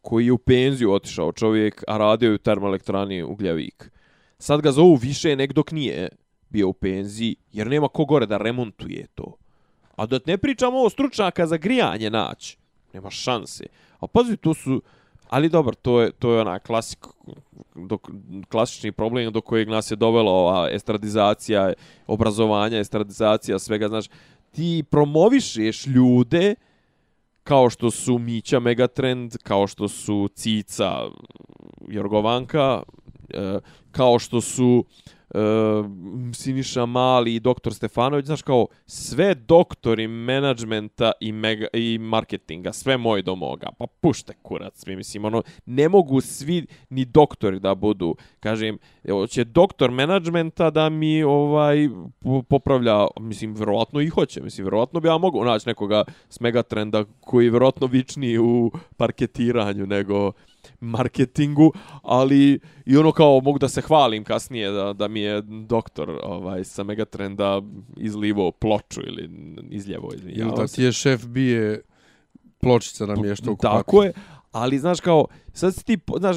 koji je u penziju otišao čovjek, a radio je u termoelektrani Ugljavik. Sad ga zovu više nek dok nije bio u penziji, jer nema ko gore da remontuje to. A da ne pričamo ovo stručnjaka za grijanje naći, nema šanse. A pazi, to su... Ali dobro, to je, to je ona klasik, dok, klasični problem do kojeg nas je dovela ova estradizacija, obrazovanja, estradizacija, svega, znaš, ti promovišeš ljude kao što su Mića Megatrend, kao što su Cica Jorgovanka, e, kao što su Ehm, Siniša Mali i doktor Stefanović, znaš kao sve doktori menadžmenta i, mega, i marketinga, sve moj do moga, pa pušte kurac, mi mislim, ono, ne mogu svi ni doktori da budu, kažem, će doktor menadžmenta da mi ovaj popravlja, mislim, verovatno i hoće, mislim, verovatno bi ja mogu naći nekoga s megatrenda koji je verovatno vičniji u parketiranju nego marketingu, ali i ono kao mogu da se hvalim kasnije da, da mi je doktor ovaj sa Megatrenda izlivo ploču ili izljevo. Ili da ti je šef bije pločica na mještu oko Tako je, ali znaš kao, sad si ti, znaš,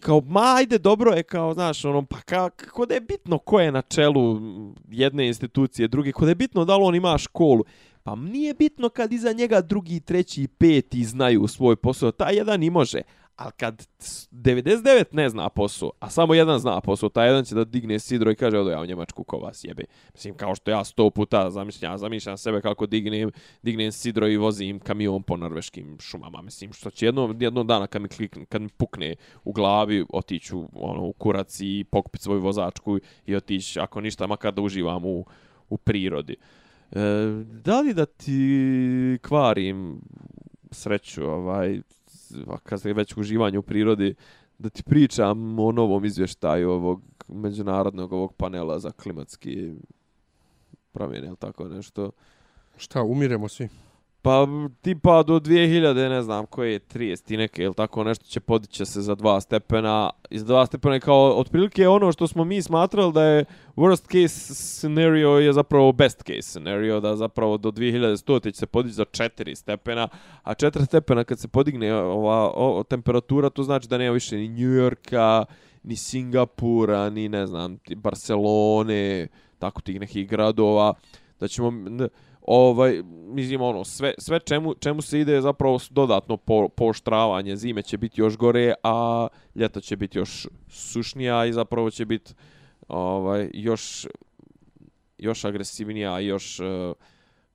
kao, ma ajde, dobro je, kao, znaš, ono, pa ka, kako da je bitno ko je na čelu jedne institucije, druge, ko da je bitno da li on ima školu, pa nije bitno kad iza njega drugi, treći, peti znaju svoj posao, ta jedan i može, Ali kad 99 ne zna posao, a samo jedan zna posao, taj jedan će da digne sidro i kaže, odo ja u Njemačku ko vas jebe. Mislim, kao što ja sto puta zamišljam, ja zamišljam sebe kako dignem, dignem sidro i vozim kamion po norveškim šumama. Mislim, što će jednom, jednom dana kad mi, klikne, kad mi pukne u glavi, otiću ono, u kurac i pokupit svoju vozačku i otići, ako ništa, makar da uživam u, u prirodi. E, da li da ti kvarim sreću, ovaj, kad ste već uživanje u prirodi, da ti pričam o novom izvještaju ovog međunarodnog ovog panela za klimatski promjene ili tako nešto. Šta, umiremo svi? Pa tipa do 2000, ne znam, koje je 30 i neke ili tako nešto će podići se za dva stepena. Iz dva stepena kao otprilike ono što smo mi smatrali da je worst case scenario je zapravo best case scenario, da zapravo do 2100 će se podići za 4 stepena, a 4 stepena kad se podigne ova o, temperatura, to znači da nema više ni New Yorka, ni Singapura, ni ne znam, Barcelone, tako tih nekih gradova, da ćemo ovaj mislim ono sve sve čemu čemu se ide zapravo dodatno po, pooštravanje. Zime će biti još gore a ljeto će biti još sušnija i zapravo će biti ovaj još još agresivnija i još e,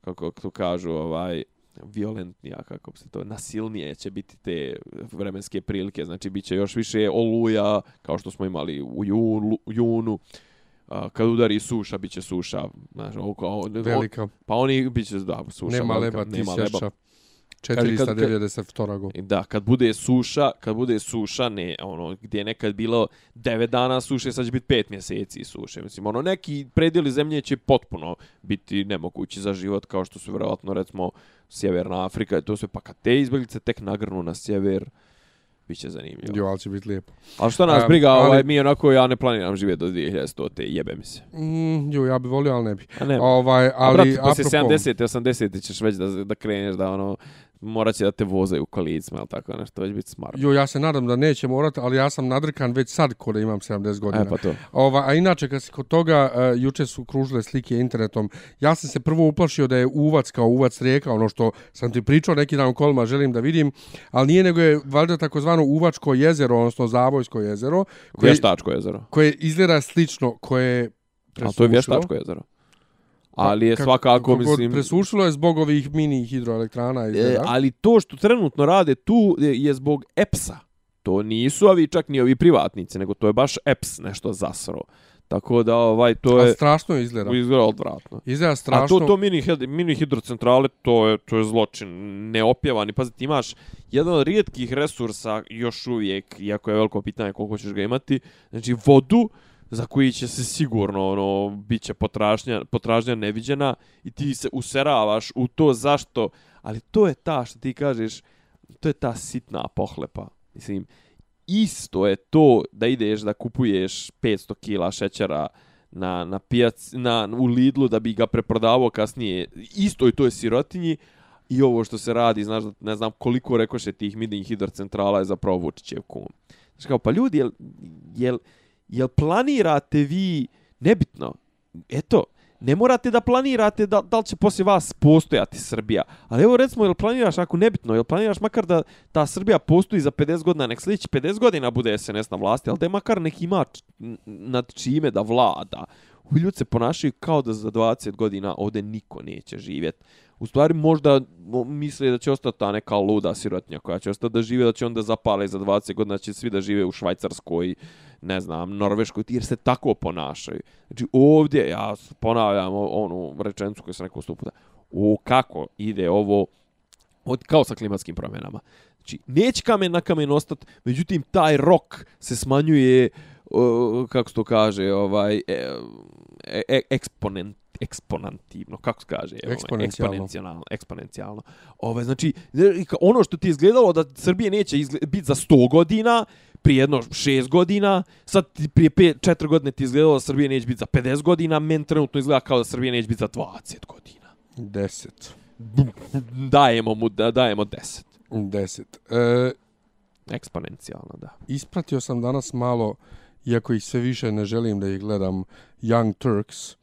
kako to kažu ovaj violentnija kako se to nasilnije će biti te vremenske prilike. Znači biće još više oluja kao što smo imali u junu, junu a, kad udari suša, bit će suša. Znaš, oko, velika. Pa oni bit će, da, suša. Nema velika, leba, nema leba. 490 go. Da, kad bude suša, kad bude suša, ne, ono, gdje je nekad bilo 9 dana suše, sad će biti 5 mjeseci suše. Mislim, ono, neki predijeli zemlje će potpuno biti nemogući za život, kao što su vjerovatno, recimo, Sjeverna Afrika i to sve, pa kad te izbjeglice tek nagrnu na sjever, Biće zanimljivo. Jo, ali će biti lijepo. A što nas briga, um, ali... ovaj, mi onako, ja ne planiram živjeti do 2100, te jebe mi se. Mm, jo, ja bi volio, ali ne bi. A ne. Ovaj, ali, A brat, poslije apropo... 70. 80. ćeš već da, da kreneš da ono, morat će da te voze u kolicima ili tako nešto, to će biti smart. Jo, ja se nadam da neće morati, ali ja sam nadrkan već sad kod imam 70 godina. E, pa to. Ova, a inače, kad se kod toga, uh, juče su kružile slike internetom, ja sam se prvo uplašio da je uvac kao uvac rijeka, ono što sam ti pričao neki dan u kolima, želim da vidim, ali nije nego je valjda takozvano uvačko jezero, odnosno zavojsko jezero. Koje, vještačko jezero. Koje izgleda slično, koje presušilo. A to je vještačko jezero. Pa, ali je svakako, mislim... Presušilo je zbog ovih mini hidroelektrana. E, ali to što trenutno rade tu je zbog EPS-a. To nisu ovi čak ni ovi privatnici, nego to je baš EPS nešto zasro. Tako da ovaj to je A strašno izgleda. Izgleda odvratno. Izgleda strašno. A to to mini mini hidrocentrale to je to je zločin neopjevani. Pa ti imaš jedan od rijetkih resursa još uvijek, iako je veliko pitanje koliko ćeš ga imati, znači vodu za koji će se sigurno ono biće potražnja potražnja neviđena i ti se useravaš u to zašto ali to je ta što ti kažeš to je ta sitna pohlepa mislim isto je to da ideš da kupuješ 500 kg šećera na na pijac na u Lidlu da bi ga preprodavao kasnije isto je to je sirotinji i ovo što se radi znaš ne znam koliko rekoše tih midin hidrocentrala je zapravo Vučićev kum znači kao pa ljudi jel, jel jel planirate vi, nebitno, eto, ne morate da planirate da, da li će poslije vas postojati Srbija. Ali evo recimo, jel planiraš, ako nebitno, jel planiraš makar da ta Srbija postoji za 50 godina, nek sljedeći 50 godina bude SNS na vlasti, ali da je makar neki ima nad čime da vlada. U ljudi se ponašaju kao da za 20 godina ovde niko neće živjeti. U stvari možda misle da će ostati ta neka luda sirotnja koja će ostati da žive, da će onda zapale za 20 godina, će svi da žive u Švajcarskoj, ne znam, Norveškoj, jer se tako ponašaju. Znači ovdje, ja ponavljam onu rečenicu koju sam rekao sto puta, o kako ide ovo, od, kao sa klimatskim promjenama. Znači, neće kamen na kamen ostati, međutim, taj rok se smanjuje, kako se to kaže, ovaj, e, e, eksponent, eksponentivno, kako se kaže? Eksponencijalno. Eksponencijalno. eksponencijalno. Ove, znači, ono što ti je izgledalo da Srbije neće biti za 100 godina, prije jedno 6 godina, sad prije 5, 4 godine ti izgledalo da Srbije neće biti za 50 godina, men trenutno izgleda kao da Srbije neće biti za 20 godina. 10. Dajemo mu, da, dajemo 10. 10. E, Eksponencijalno, da. Ispratio sam danas malo, iako ih sve više ne želim da ih gledam, Young Turks,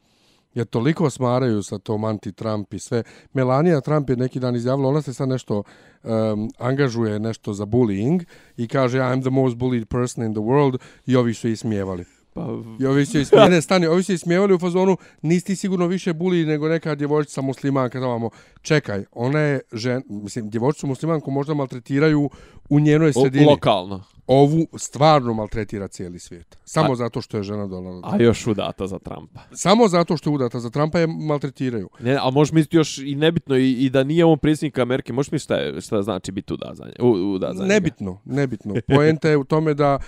jer toliko smaraju sa tom anti-Trump i sve. Melania Trump je neki dan izjavila, ona se sad nešto um, angažuje nešto za bullying i kaže I'm the most bullied person in the world i ovi su ismijevali. Pa, I ovi su ismijevali, stani, ovi su ismijevali u fazonu, nisi sigurno više buli nego neka djevojčica muslimanka, tamo, čekaj, ona je žen, mislim, djevojčicu muslimanku možda maltretiraju u njenoj sredini. O, lokalno ovu stvarno maltretira cijeli svijet. Samo a, zato što je žena Donalda A još udata za Trumpa. Samo zato što je udata za Trumpa je maltretiraju. Ne, a možeš misliti još i nebitno i, i da nije on predsjednik Amerike, možeš misliti šta, je, šta znači biti udat za, nje, udat za Nebitno, njega. nebitno. Poenta je u tome da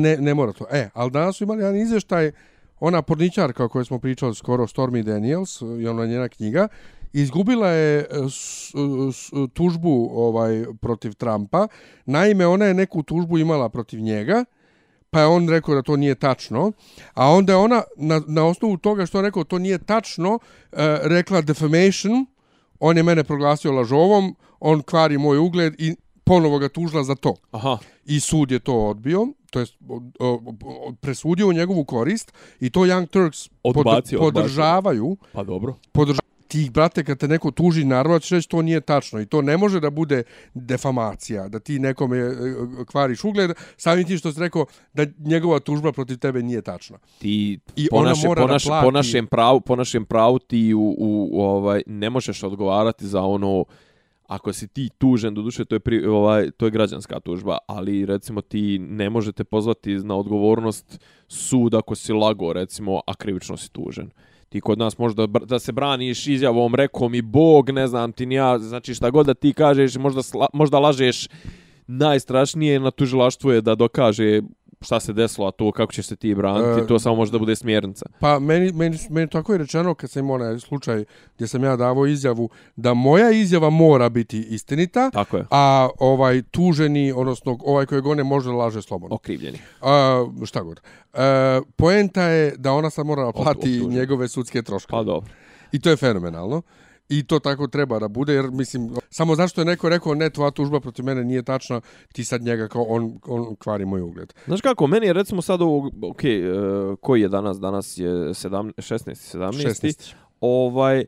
ne, ne mora to. E, ali danas su imali jedan izvještaj, ona porničarka o kojoj smo pričali skoro, Stormy Daniels, i ona njena knjiga, izgubila je e, tužbu ovaj protiv Trumpa. Naime, ona je neku tužbu imala protiv njega, pa je on rekao da to nije tačno. A onda je ona, na, na osnovu toga što je rekao to nije tačno, e, rekla defamation, on je mene proglasio lažovom, on kvari moj ugled i ponovo ga tužila za to. Aha. I sud je to odbio, to je presudio u njegovu korist i to Young Turks odbacio, podržavaju. Odbacio. Pa dobro. Podržavaju ti, brate, kad te neko tuži, naravno ćeš reći to nije tačno. I to ne može da bude defamacija, da ti nekome e, kvariš ugled, samim ti što si rekao da njegova tužba protiv tebe nije tačna. Ti I po, naše, po, naš, plati... po, našem pravu, po našem pravu ti u, u, u, ovaj, ne možeš odgovarati za ono ako si ti tužen, do duše to je pri, ovaj to je građanska tužba, ali recimo ti ne možete pozvati na odgovornost sud ako si lago, recimo, a krivično si tužen ti kod nas možda da se braniš izjavom rekom i bog, ne znam ti ni ja, znači šta god da ti kažeš, možda, možda lažeš. Najstrašnije na tužilaštvu je da dokaže šta se desilo, a to kako ćeš se ti braniti, e, to samo može da bude smjernica. Pa meni, meni, meni tako je rečeno kad sam imao onaj slučaj gdje sam ja davao izjavu da moja izjava mora biti istinita, tako je. a ovaj tuženi, odnosno ovaj kojeg one može laže slobodno. Okrivljeni. A, šta god. E, poenta je da ona sad mora plati njegove sudske troške. Pa dobro. I to je fenomenalno. I to tako treba da bude, jer mislim, samo zašto je neko rekao, ne, tvoja tužba protiv mene nije tačna, ti sad njega kao, on, on kvari moj ugled. Znaš kako, meni je recimo sad ovo, ok, uh, koji je danas, danas je 17, 16. 17. 16. Ovaj,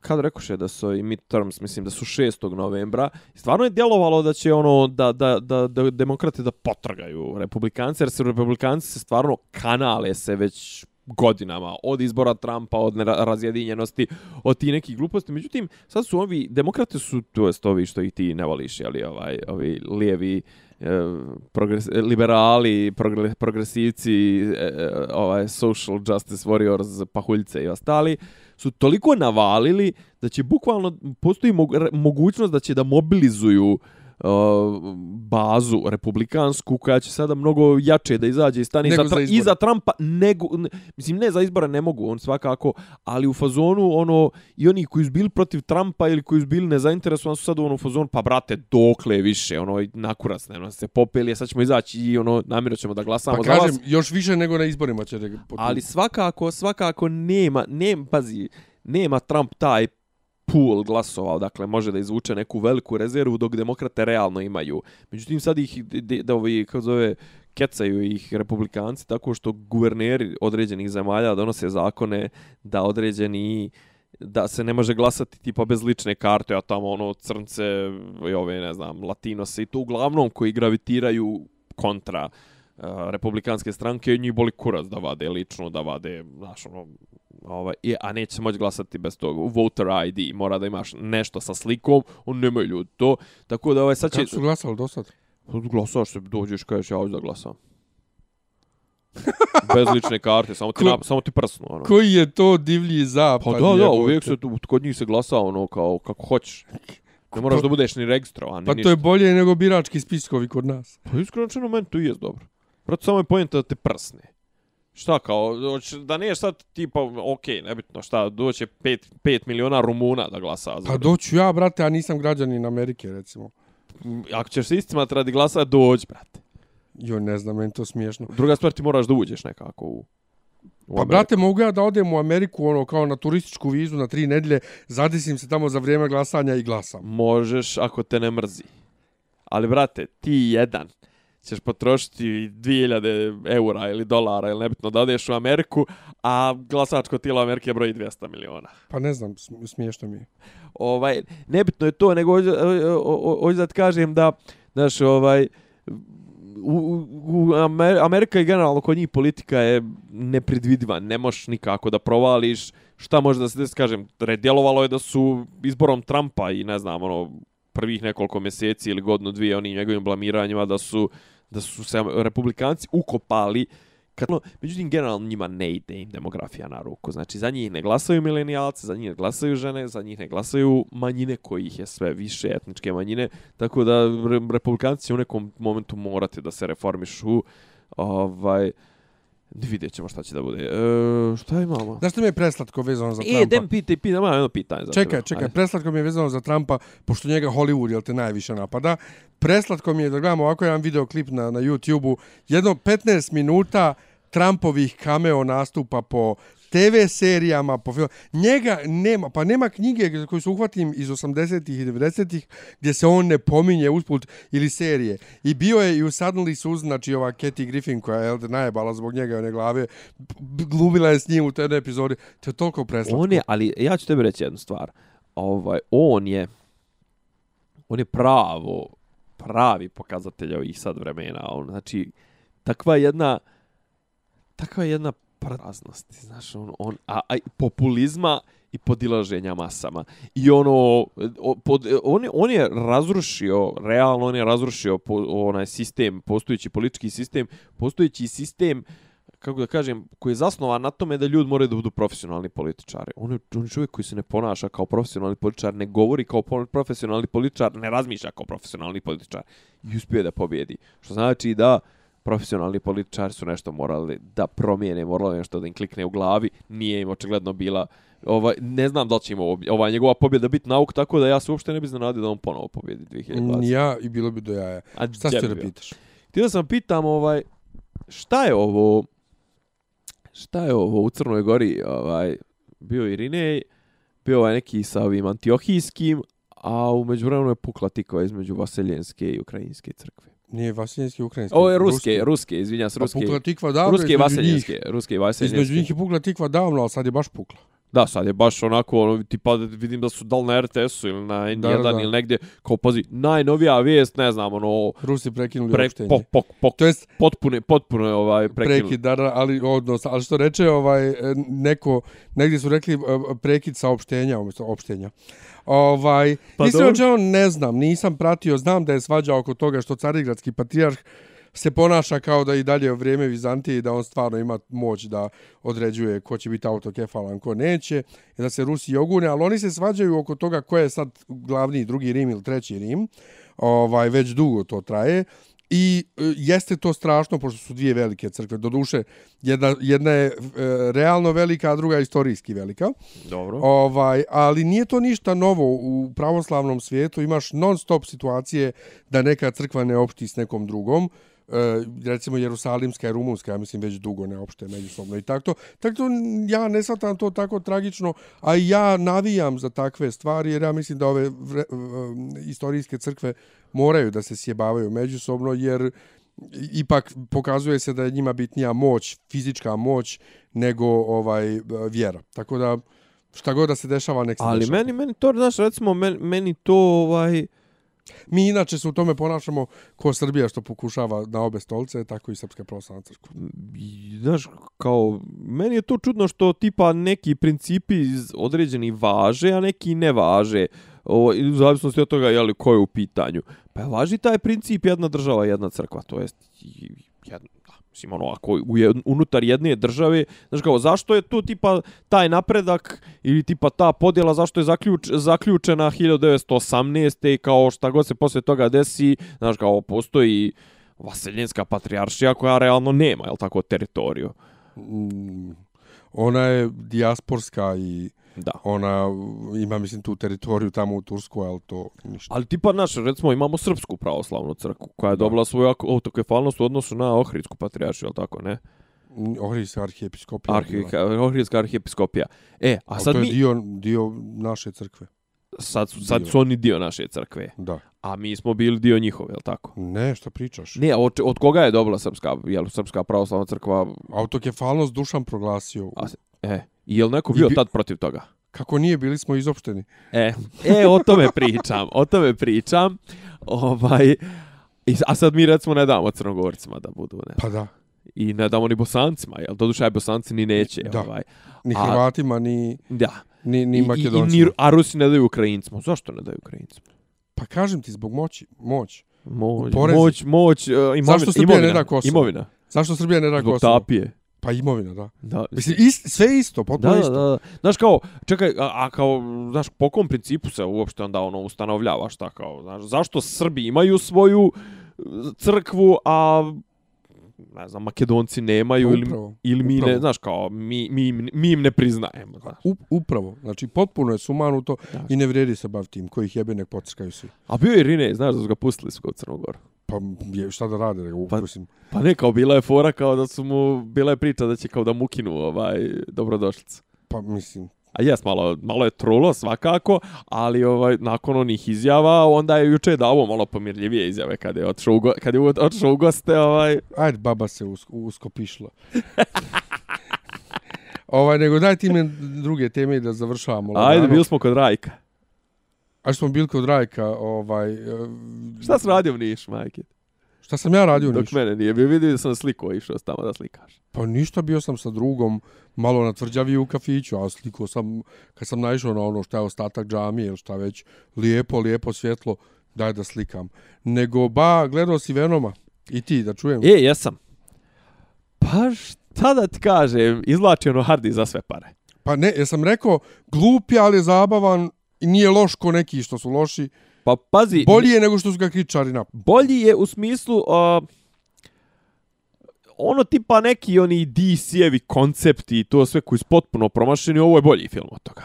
kad rekoše da su i midterms, mislim da su 6. novembra, stvarno je djelovalo da će ono da, da, da, da demokrate da potrgaju republikanci, jer se republikanci se stvarno kanale se već godinama, od izbora Trumpa, od razjedinjenosti, od ti nekih gluposti. Međutim, sad su ovi, demokrate su, to jest ovi što i ti ne voliš, jeli, ovaj, ovi lijevi, e, progres, liberali, progresivci, e, e, ovaj, social justice warriors, pahuljice i ostali, su toliko navalili da će bukvalno, postoji mogućnost da će da mobilizuju uh, bazu republikansku koja će sada mnogo jače da izađe i stane za, za iza Trumpa nego ne, mislim ne za izbore ne mogu on svakako ali u fazonu ono i oni koji su bili protiv Trumpa ili koji su bili nezainteresovani su sad u ono fazonu pa brate dokle više? Ono nakurac ne se popeli sad ćemo izaći i ono namjerno ćemo da glasamo pa kažem vas. još više nego na izborima će da ali svakako svakako nema nema pazi nema Trump taj pool glasova, dakle može da izvuče neku veliku rezervu dok demokrate realno imaju. Međutim sad ih da ovi kako zove kecaju ih republikanci tako što guverneri određenih zemalja donose zakone da određeni da se ne može glasati tipa bez lične karte, a tamo ono crnce i ove, ne znam, latinose i to uglavnom koji gravitiraju kontra uh, republikanske stranke, njih boli kurac da vade lično, da vade, znaš, ono, ovaj, a neće se moći glasati bez tog voter ID, mora da imaš nešto sa slikom, on nemaju ljudi to, tako da ovaj sad će... Kako su glasali do sad? Glasao što dođeš, kažeš ja hoću da glasam. Bez lične karte, samo ti, Ko- na, samo ti prsnu. Ono. Koji je to divlji zapad? Pa da, da, uvijek se tu, kod njih se glasa ono kao kako hoćeš. Ne moraš da budeš ni registrovan, ni Pa ništa. to je bolje nego birački spiskovi kod nas. Pa iskreno rečeno, meni to i jest dobro. Proto samo je pojenta da te prsne. Šta kao, da nije sad tipa, okej, nebitno šta, doće 5, 5 miliona Rumuna da glasa za. Pa doću ja, brate, a nisam građanin Amerike, recimo. Ako ćeš se istimat radi glasa, dođi, brate. Jo, ne znam, meni to smiješno. Druga stvar, ti moraš da uđeš nekako u... u Pa, Ameriku. brate, mogu ja da odem u Ameriku, ono, kao na turističku vizu na tri nedelje, zadesim se tamo za vrijeme glasanja i glasam. Možeš ako te ne mrzi. Ali, brate, ti jedan ćeš potrošiti 2000 eura ili dolara ili nebitno da odeš u Ameriku, a glasačko tijelo Amerike broji 200 miliona. Pa ne znam, sm- smiješno mi je. ovaj, nebitno je to, nego hoću- da ti kažem da, znaš, ovaj, u, u, u Amer- Amerika i generalno kod njih politika je nepredvidiva, ne možeš nikako da provališ šta može da se desi, kažem, redjelovalo je da su izborom Trumpa i ne znam, ono, prvih nekoliko mjeseci ili godinu dvije onim njegovim blamiranjima da su da su se republikanci ukopali kad, no, međutim, generalno njima ne ide im demografija na ruku. Znači, za njih ne glasaju milenijalce, za njih ne glasaju žene, za njih ne glasaju manjine, kojih je sve više etničke manjine, tako da republikanci u nekom momentu morate da se reformišu. Ovaj, vidjet ćemo šta će da bude. E, šta imamo? Znaš što mi je preslatko vezano za E, Trumpa? dem pitaj, pitaj, ima jedno pitanje za Čekaj, tebe. čekaj, Ajde. preslatko mi je vezano za Trumpa, pošto njega Hollywood, jel te, najviše napada. Preslatko mi je da gledamo ovako jedan videoklip na, na YouTube-u, jedno 15 minuta Trumpovih cameo nastupa po TV serijama, po film. Njega nema, pa nema knjige koju su uhvatim iz 80-ih i 90-ih gdje se on ne pominje usput ili serije. I bio je i u Suddenly Susan, znači ova Kathy Griffin koja je najebala zbog njega one glave, glumila je s njim u toj epizodi. To je toliko preslatko. On je, ali ja ću tebi reći jednu stvar. Ovaj, on je, on je pravo, pravi pokazatelj ovih sad vremena. On, znači, takva jedna, takva jedna praznosti, znaš, on, on a, a populizma i podilaženja masama. I ono, o, pod, on, je, on je razrušio, realno on je razrušio po, onaj sistem, postojeći politički sistem, postojeći sistem kako da kažem, koji je zasnovan na tome da ljudi moraju da budu profesionalni političari. On je, on je čovjek koji se ne ponaša kao profesionalni političar, ne govori kao profesionalni političar, ne razmišlja kao profesionalni političar i uspije da pobjedi. Što znači da profesionalni političari su nešto morali da promijene, morali nešto da im klikne u glavi, nije im očigledno bila ovaj, ne znam da li će im ovo, ova njegova pobjeda biti nauk, tako da ja se uopšte ne bi iznenadio da on ponovo pobjedi 2020. Ni Ja i bilo bi do jaja. A Šta ćeš da pitaš? Htio sam pitam ovaj šta je ovo šta je ovo u Crnoj Gori ovaj bio Irinej bio ovaj neki sa ovim antiohijskim a u međuvremenu je pukla tikva između Vaseljenske i Ukrajinske crkve. Nije Vasiljenski, Ukrajinski. Ovo je ruske, ruske, izvinjam se, Pa ruske. pukla tikva davno, Ruske i između Vaseljenske, njih. ruske i Između Vaseljenske. njih je pukla tikva davno, ali sad je baš pukla. Da, sad je baš onako, ono, tipa vidim da su dal na RTS-u ili na N1 Da, da, ili negdje, kao pazi, najnovija vijest, ne znam, ono, Rusi prekinuli pre, opštenje. pok, pok, pok, To jest potpuno je ovaj, prekinut. prekid, da, da, ali odnos, ali što reče ovaj neko, negdje su rekli e, prekid saopštenja, umjesto opštenja. Ovaj, Pa iskreno rečeno ne znam, nisam pratio, znam da je svađa oko toga što carigradski patrijarh se ponaša kao da i dalje u vrijeme Vizantije i da on stvarno ima moć da određuje ko će biti autokefalan, ko neće, i da se Rusi ogune, ali oni se svađaju oko toga ko je sad glavni drugi Rim ili treći Rim, ovaj, već dugo to traje, I e, jeste to strašno, pošto su dvije velike crkve. Doduše, jedna, jedna je e, realno velika, a druga je istorijski velika. Dobro. Ovaj, ali nije to ništa novo u pravoslavnom svijetu. Imaš non-stop situacije da neka crkva ne opšti s nekom drugom. E, recimo Jerusalimska i Rumunska, ja mislim, već dugo ne opšte međusobno i tako to. Tako to ja ne shvatam to tako tragično, a ja navijam za takve stvari, jer ja mislim da ove vre, e, istorijske crkve moraju da se sjebavaju međusobno, jer ipak pokazuje se da je njima bitnija moć, fizička moć, nego ovaj vjera. Tako da šta god da se dešava, nek se Ali dešava. meni, meni to, znaš, recimo, meni, meni to, ovaj, Mi inače se u tome ponašamo ko Srbija što pokušava na obe stolce, tako i Srpska pravoslavna crkva. znaš, kao, meni je to čudno što tipa neki principi iz- određeni važe, a neki ne važe. Ovo, u zavisnosti od toga, jeli, ko je u pitanju. Pa važi taj princip jedna država, jedna crkva, to jest jedna mislim, ono, ako u jed, unutar jedne države, znaš kao, zašto je tu tipa taj napredak ili tipa ta podjela, zašto je zaključ, zaključena 1918. i kao šta god se posle toga desi, znaš kao, postoji vaseljenska patrijaršija koja realno nema, je tako, teritoriju. Mm, ona je dijasporska i Da. ona ima, mislim, tu teritoriju tamo u Turskoj, ali to ništa. Ali tipa naš, recimo imamo srpsku pravoslavnu crkvu koja je dobila svoju ak- autokefalnost u odnosu na ohridsku patrijaršiju, je tako, ne? Ohrijska arhijepiskopija. Arhijska, ohridska arhijepiskopija. E, a A sad to je mi, dio, dio naše crkve. sad, su, sad su oni dio naše crkve, Da. a mi smo bili dio njihove, je tako? Ne, šta pričaš? Ne, od, od koga je dobila srpska, je li srpska pravoslavna crkva, Autokefalnost Dušan proglasio. a, e, i je li neko bio bi- tad protiv toga? Kako nije, bili smo izopšteni. E, e, o tome pričam, o tome pričam. Ovaj, i, a sad mi recimo ne damo crnogorcima da budu, ne. Pa da. I ne damo ni bosancima, jel? Doduše, aj bosanci ni neće, Da. ovaj. Ni A- Hrvatima, ni, Da. ni, ni I, i, i, Makedoncima. ni, a Rusi ne daju Ukrajincima. Zašto ne daju Ukrajincima? Pa kažem ti, zbog moći. Moć. Moć, Porezi. moć, moć, uh, imovina. Zašto Srbija ne imovina, da Kosovo? Imovina. Zašto Srbija ne da Zbog Kosovo? tapije. Pa imovina, da. Da, Mislim, ist, sve isto, potpuno da, isto. da, da. Znaš kao, čekaj, a, a kao, znaš, po kom principu se uopšte onda ono ustanovljava šta kao, znaš, zašto Srbi imaju svoju e, crkvu, a ne znam, Makedonci nemaju ili, Upravo, ili mi ne, znaš kao, mi, mi, im- mi im ne priznajemo, znaš. U, upravo. Znači, potpuno je sumanuto Da. i ne vredi se baviti tim. Kojih jebe, nek pocrkaju svi. A bio je Rine, znaš da su ga pustili su ga u Crnogoru. Pa je, šta da rade, ga Pa- upusim. Pa ne, kao bila je fora kao da su mu, bila je priča da će kao da mukinu ovaj, dobrodošlicu. Pa mislim, A jes, malo, malo je trulo svakako, ali ovaj nakon onih izjava, onda je juče davo malo pomirljivije izjave kad je otišao u, go, kad je otišao u goste, ovaj, ajde, baba se usko, usko ovaj, nego daj ti mi druge teme da završavamo. ajde, bili smo kod Rajka. A što smo bili kod Rajka, ovaj... e, Šta si radio u Niš, majke? Šta sam ja radio u Dok Nišu? mene nije bio, vidio da sam sliko išao tamo da slikaš. Pa ništa, bio sam sa drugom, malo na tvrđavi u kafiću, a sliko sam, kad sam naišao na ono što je ostatak džamije ili šta već, lijepo, lijepo svjetlo, daj da slikam. Nego, ba, gledao si Venoma, i ti, da čujem. E, jesam. Pa šta da ti kažem, izvlači ono hardi za sve pare. Pa ne, jesam rekao, glup je, ali je zabavan, i nije loš ko neki što su loši. Pa pazi, Bolji je nego što su ga kričari na... bolji je u smislu uh, ono tipa neki oni DC-evi koncepti i to sve koji su potpuno promašeni, ovo je bolji film od toga.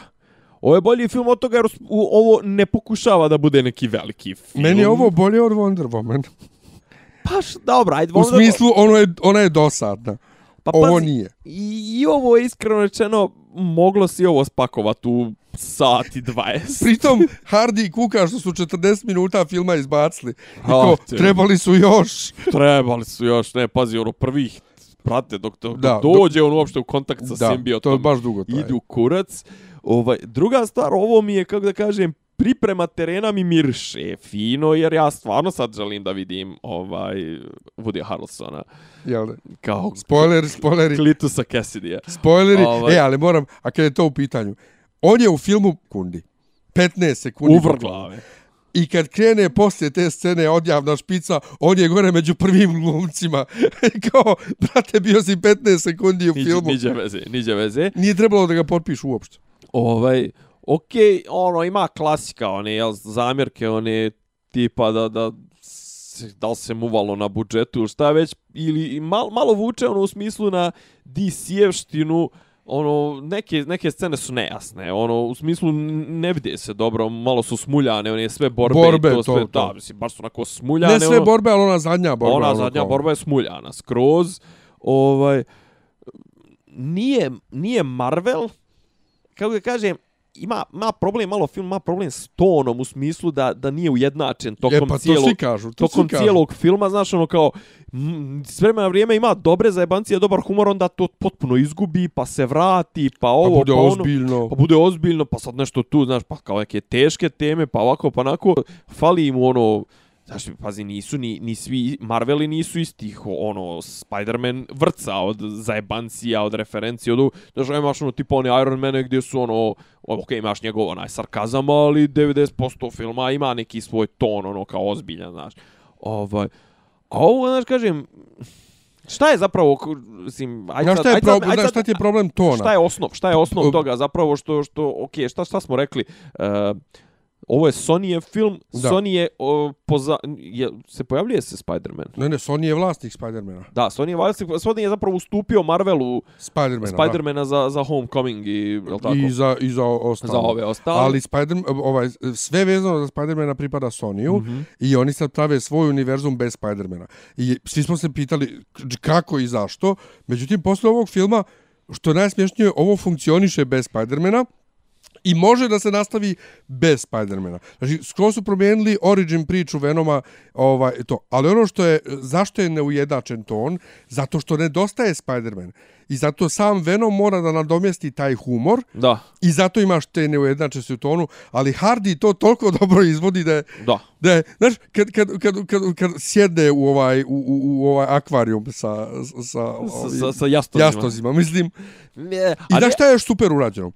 Ovo je bolji film od toga jer u- ovo ne pokušava da bude neki veliki film. Meni je ovo bolje od Wonder Woman. Pa š, dobro, ajde. U Wonder- smislu, ono je, ona je dosadna. pa, Ovo pazi, nije. I, I ovo je iskreno rečeno, moglo si ovo spakovati u sat i 20. Pritom, Hardy i Kuka što su 40 minuta filma izbacili. I te. trebali su još. Trebali su još, ne, pazi, ono prvih, prate, dok, dok Da, dođe on uopšte u kontakt sa Da, to je simbiotom. baš dugo traje. idu kurac. Ovaj, druga stvar, ovo mi je, kako da kažem, priprema terena mi mirše fino, jer ja stvarno sad želim da vidim ovaj Woody Harrelsona Jel da? kao Spoileri, spoileri, Clitusa Cassidy-a. spoileri. Ovaj. E, ali moram, a kada je to u pitanju, on je u filmu kundi. 15 sekundi. U bukvalno. vrglave. I kad krene poslije te scene odjavna špica, on je gore među prvim glumcima. Kao, brate, bio si 15 sekundi u Niđe, filmu. niđe veze, niđe veze. Nije trebalo da ga potpišu uopšte. Ovaj, okej, ono, ima klasika, one, jel, zamjerke, one, tipa da, da, da li se muvalo na budžetu šta već, ili mal, malo vuče ono u smislu na DC-evštinu, ono, neke, neke scene su nejasne, ono, u smislu ne vide se dobro, malo su smuljane, one sve borbe, Borbe, to, to, sve, to. da, mislim, baš su onako smuljane. Ne sve ono, borbe, ali ona zadnja borba. ona ono zadnja kao- borba je smuljana, skroz, ovaj, nije, nije Marvel, kako da kažem, ima, ima problem, malo film ima problem s tonom u smislu da, da nije ujednačen E, tokom pa to cijelog, svi kažu, to tokom svi kažu. cijelog filma, znaš, ono kao, m, s vremena na vrijeme ima dobre zajebancije, dobar humor, onda to potpuno izgubi, pa se vrati, pa Pa ovo, bude pa ono, ozbiljno. pa bude ozbiljno, pa sad nešto tu, znaš, pa kao neke teške teme, pa ovako, pa onako, fali im ono, znaš, pazi, nisu ni, ni svi, Marveli nisu istih, ono, Spider-Man vrca od zajebancija, od referencije, od, znaš, imaš ono, tipa one Iron Mane gdje su ono, ok, imaš njegov onaj sarkazam, ali 90% filma ima neki svoj ton, ono, kao ozbiljan, znaš, ovaj, a ovo, znaš, kažem, Šta je zapravo, mislim, ajde sad- šta, je problem, znaš sad- šta ti je problem tona? Šta je osnov? Šta je osnov toga zapravo što što ok, šta šta smo rekli? Uh, ovo je Sonyjev film. Da. Sony je, o, poza, je se pojavljuje se Spider-Man. Ne, ne, Sony je vlasnik Spidermana. Da, Sony je, vlasnik- Sony je zapravo ustupio Marvelu Spidermana, Spider-mana za, za Homecoming i, je tako? I za, i za ostalo. za ove ostale. Ali Spider, ovaj, sve vezano za Spidermana pripada Sonyu Mhm. i oni sad prave svoj univerzum bez Spidermana. I svi smo se pitali kako i zašto. Međutim, posle ovog filma, što je najsmješnije, ovo funkcioniše bez Spidermana i može da se nastavi bez Spidermana. Znači, skoro su promijenili origin priču Venoma, ovaj, to. ali ono što je, zašto je neujedačen ton? Zato što nedostaje Spiderman. I zato sam Venom mora da nadomjesti taj humor, Da, I zato imaš te neujednačenosti u tonu, ali Hardy to toliko dobro izvodi da je, da. da je znaš, kad, kad, kad, kad, kad sjedne u ovaj, u, u, u ovaj akvarijum sa, sa, Sa, sa, sa jastozima. jastozima, mislim. Ne, I znaš šta je još super urađeno?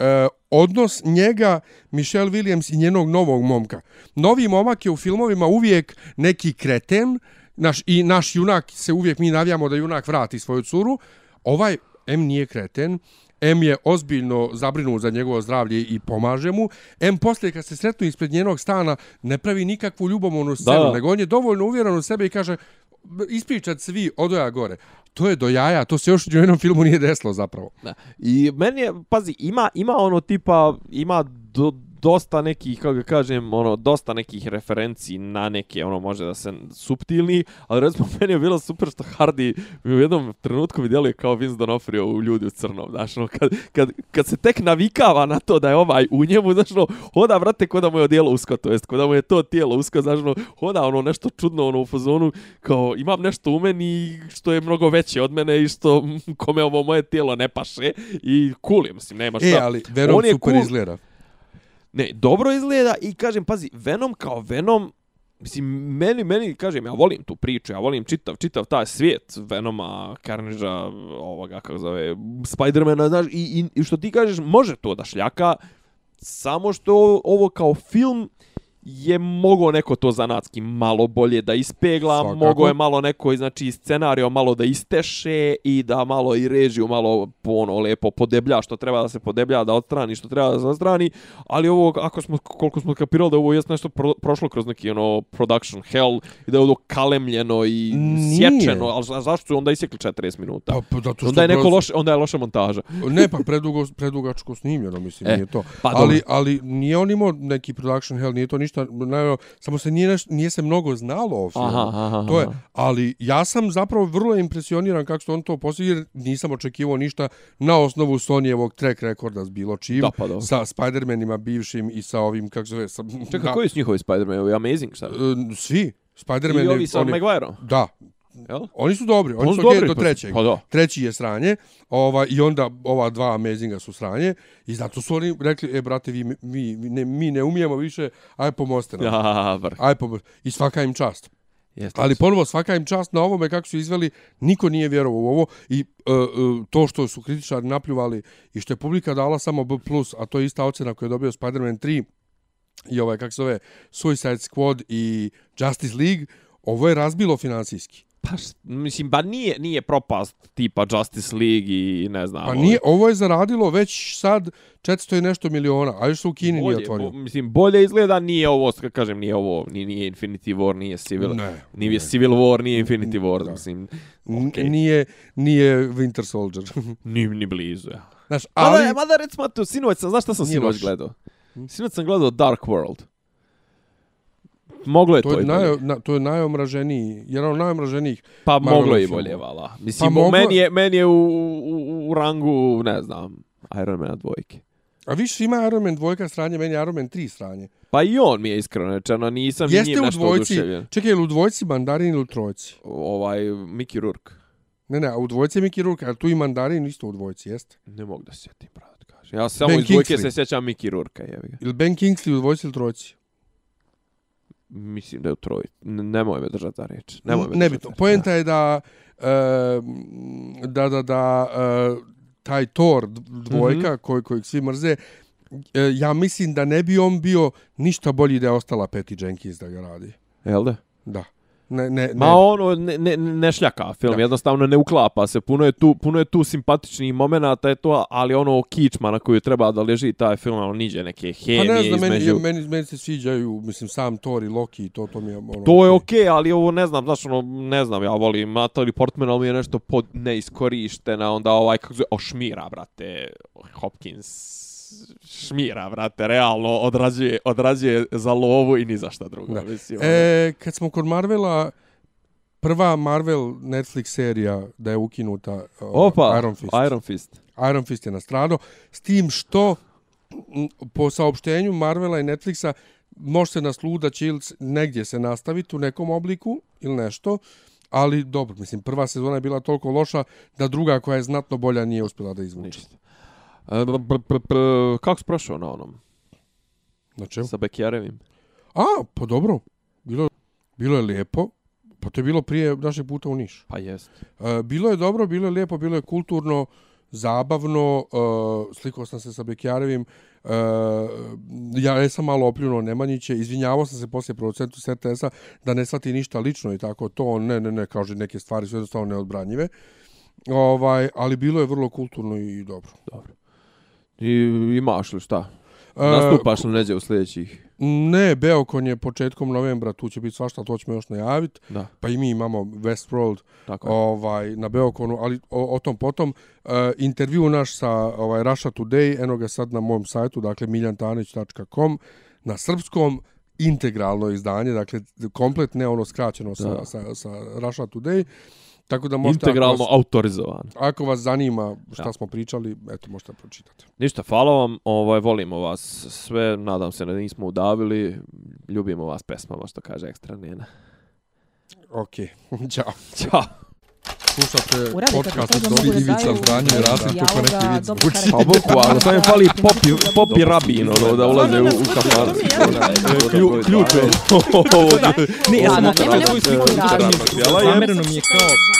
E, odnos njega, Michelle Williams i njenog novog momka. Novi momak je u filmovima uvijek neki kreten, naš, i naš junak se uvijek mi navijamo da junak vrati svoju curu. Ovaj M nije kreten, M je ozbiljno zabrinut za njegovo zdravlje i pomaže mu. M poslije kad se sretnu ispred njenog stana ne pravi nikakvu ljubomornu scenu, da. nego on je dovoljno uvjeren u sebe i kaže ispričat svi odoja gore. To je do jaja, to se još u jednom filmu nije desilo zapravo. Da. I meni je, pazi, ima, ima ono tipa, ima do, dosta nekih, kako ga kažem, ono, dosta nekih referenciji na neke, ono, može da se subtilni, ali recimo meni je bilo super što Hardy mi u jednom trenutku mi djeluje kao Vince D'Onofrio u Ljudi u crnom, znaš, ono, kad, kad, kad se tek navikava na to da je ovaj u njemu, znaš, ono, hoda, vrate, ko da mu je odijelo usko, to jest, ko da mu je to tijelo usko, znaš, ono, hoda, ono, nešto čudno, ono, u fazonu, kao, imam nešto u meni što je mnogo veće od mene i što kome ovo moje tijelo ne paše i cool je, mislim, nema šta. E, ali je super cool. izgleda. Ne, dobro izgleda i kažem, pazi, Venom kao Venom, mislim, meni, meni, kažem, ja volim tu priču, ja volim čitav, čitav taj svijet Venoma, Carnagea, ovoga, kako zove, Spidermana, znaš, i, i, i što ti kažeš, može to da šljaka, samo što ovo kao film je mogo neko to zanatski malo bolje da ispegla, Svakako. mogo je malo neko, znači, scenario malo da isteše i da malo i režiju malo po ono lepo podeblja što treba da se podeblja, da odstrani što treba da se odstrani, ali ovo, ako smo, koliko smo kapirali da ovo je nešto pro, prošlo kroz neki ono production hell i da je ovo kalemljeno i Nije. sječeno, ali za- zašto su onda isekli 40 minuta? Pa, pa zato što onda je neko prosto- loše, onda je loša montaža. Ne, pa predugo, predugačko snimljeno, mislim, E, nije to. pa ali, dobro. ali nije on imao neki production hell, nije to ništa, ne, samo se nije, neš, nije se mnogo znalo o filmu. Aha, aha, To je, ali ja sam zapravo vrlo impresioniran kako su on to postigli, jer nisam očekivao ništa na osnovu Sonyjevog track rekorda s bilo čim, Da, pa dobro. sa Spider-Manima bivšim i sa ovim, kako se zove, sa, Čekaj, koji su njihovi Spider-Man? Ovi Amazing, šta? e, Svi. Spider-Man I ovi sa Maguireom, Da, jel? oni su dobri, oni Oni su su dobri, do pa- trećeg. pa da. Treći je sranje, ovaj, i onda ova dva Amazinga su sranje, i zato su oni rekli, e, brate, vi, vi ne, mi ne umijemo više, aj pomoste nam. Ja, vrh. Aj pomoste. I svaka im čast. Jeste. Ali ponovo, svaka im čast na ovome kako su izveli, niko nije vjerovao u ovo i uh, uh, to što su kritičari napljuvali i što je publika dala samo B+, a to je ista ocjena koju je dobio Spider-Man 3 i ovaj, kako se zove, Suicide Squad i Justice League, ovo je razbilo finansijski. Pa, mislim, ba nije, nije propast tipa Justice League i ne znam. Pa ovaj, nije, ovo je zaradilo već sad 400 i nešto miliona, a još se u Kini nije bolje, otvorio. bo, mislim, bolje izgleda, nije ovo, kažem, nije ovo, nije, nije Infinity War, nije Civil, Ne, nije ne. Civil War, nije Infinity War, Da. mislim, okej. Nije, nije Winter Soldier. ni, ni blizu, ja. Znaš, Ali... Mada, mada recimo, to, sinoć sam, znaš šta sam Nije sinoć gledao? Sinoć sam gledao Dark World. Moglo je to, To je, i naj, na, to je najomraženiji, jedan od najomraženijih. Pa Marvel moglo je i bolje, vala. Mislim, Pa moglo- meni, je, meni je u, u, u rangu, ne znam, Iron Mana dvojke. A više ima Iron Man dvojka stranje, meni Iron Man 3 stranje. Pa i on mi je iskreno rečeno, nisam ni Jeste njim nešto dvojci, oduševljen. čekaj, je li u dvojci mandarin ili u trojci? Ovaj, Mickey Rourke. Ne, ne, a u dvojci je Mickey Rourke, a tu i mandarin isto u dvojci, jeste? Ne mogu da se sjetim, brat, kaže. Ja samo Ben iz dvojke Kingsley. se sjećam Mickey Rourke, jevi ga. Ili Ben Kingsley u dvojci ili trojci? Mislim da je u troji. N- Nemoj me držati za reč. Nemoj me ne za reč. Poenta je da, e, da, da, da, e, taj Thor dvojka, Mhm. koji, kojeg svi mrze, e, ja mislim da ne bi on bio ništa bolji da je ostala Patty Jenkins da ga radi. Jel da? Da. Ne, ne, ne. Ma ono ne, ne, ne šljaka film, Da. jednostavno ne uklapa se. Puno je tu, puno je tu simpatičnih momenata, je to, ali ono kičma na koju treba da leži taj film, ono niđe neke Pa hemije ne znam, meni, između. meni, meni se sviđaju, mislim, sam Thor i Loki, to, to mi je ono... To je okej. okay, ali ovo ne znam, znaš, ono, ne znam, ja volim Natalie Portman, ali mi je nešto pod neiskorištena, onda ovaj, kako zove, o šmira, brate, Hopkins, šmira, brate, realno odrađuje, odrađuje za lovu i ni za šta drugo. Da. Mislim, ono. E, kad smo kod Marvela, prva Marvel Netflix serija da je ukinuta Opa, Iron Fist. Iron Fist. Iron Fist je nastradao, s tim što po saopštenju Marvela i Netflixa može se nasluda da će ili negdje se nastaviti u nekom obliku ili nešto, ali dobro, mislim, prva sezona je bila toliko loša da druga koja je znatno bolja nije uspjela da izvuče. Ništa. Kako si prošao na onom? Na čemu? Sa Bekjerevim? A, pa dobro, bilo, bilo je lijepo, pa to je bilo prije našeg puta u Niš. Pa jest. E, bilo je dobro, bilo je lijepo, bilo je kulturno, zabavno, e, slikao sam se sa Bekjarevim, e, ja jesam malo opljunuo Nemanjiće, izvinjavao sam se poslije producentu RTS-a da ne shvati ništa lično i tako to, ne, ne, ne, kaže neke stvari su jednostavno neodbranjive. Ovaj, ali bilo je vrlo kulturno i dobro. Dobro. I imaš li šta? E, Nastupaš li neđe u sljedećih? Ne, Beokon je početkom novembra, tu će biti svašta, to ćemo još najaviti. Da, Pa i mi imamo Westworld tako je. ovaj na Beokonu, ali o, o tom potom uh, intervju naš sa ovaj Russia Today, eno ga sad na mom sajtu, dakle miljantanić.com na srpskom integralno izdanje, dakle komplet ne ono skraćeno sa, Da. sa, sa Russia Today. Tako da možete Integralno ako vas, autorizovan. ako vas zanima šta Da. smo pričali, eto možete pročitati. Ništa, hvala vam, ovaj, volimo vas sve, nadam se da nismo udavili, ljubimo vas pesmama, što kaže ekstra njena. Ok, ćao. Ćao. Slušate podcast od da Ivica Zdanje i Rasim neki vid dobro zvuči. Pa bukvalno, samo im fali popi, popi rabin, ono, da ulaze u, u kafanu. Klju- Ključ je. Ne, ja sam nema svoju sliku mi je kao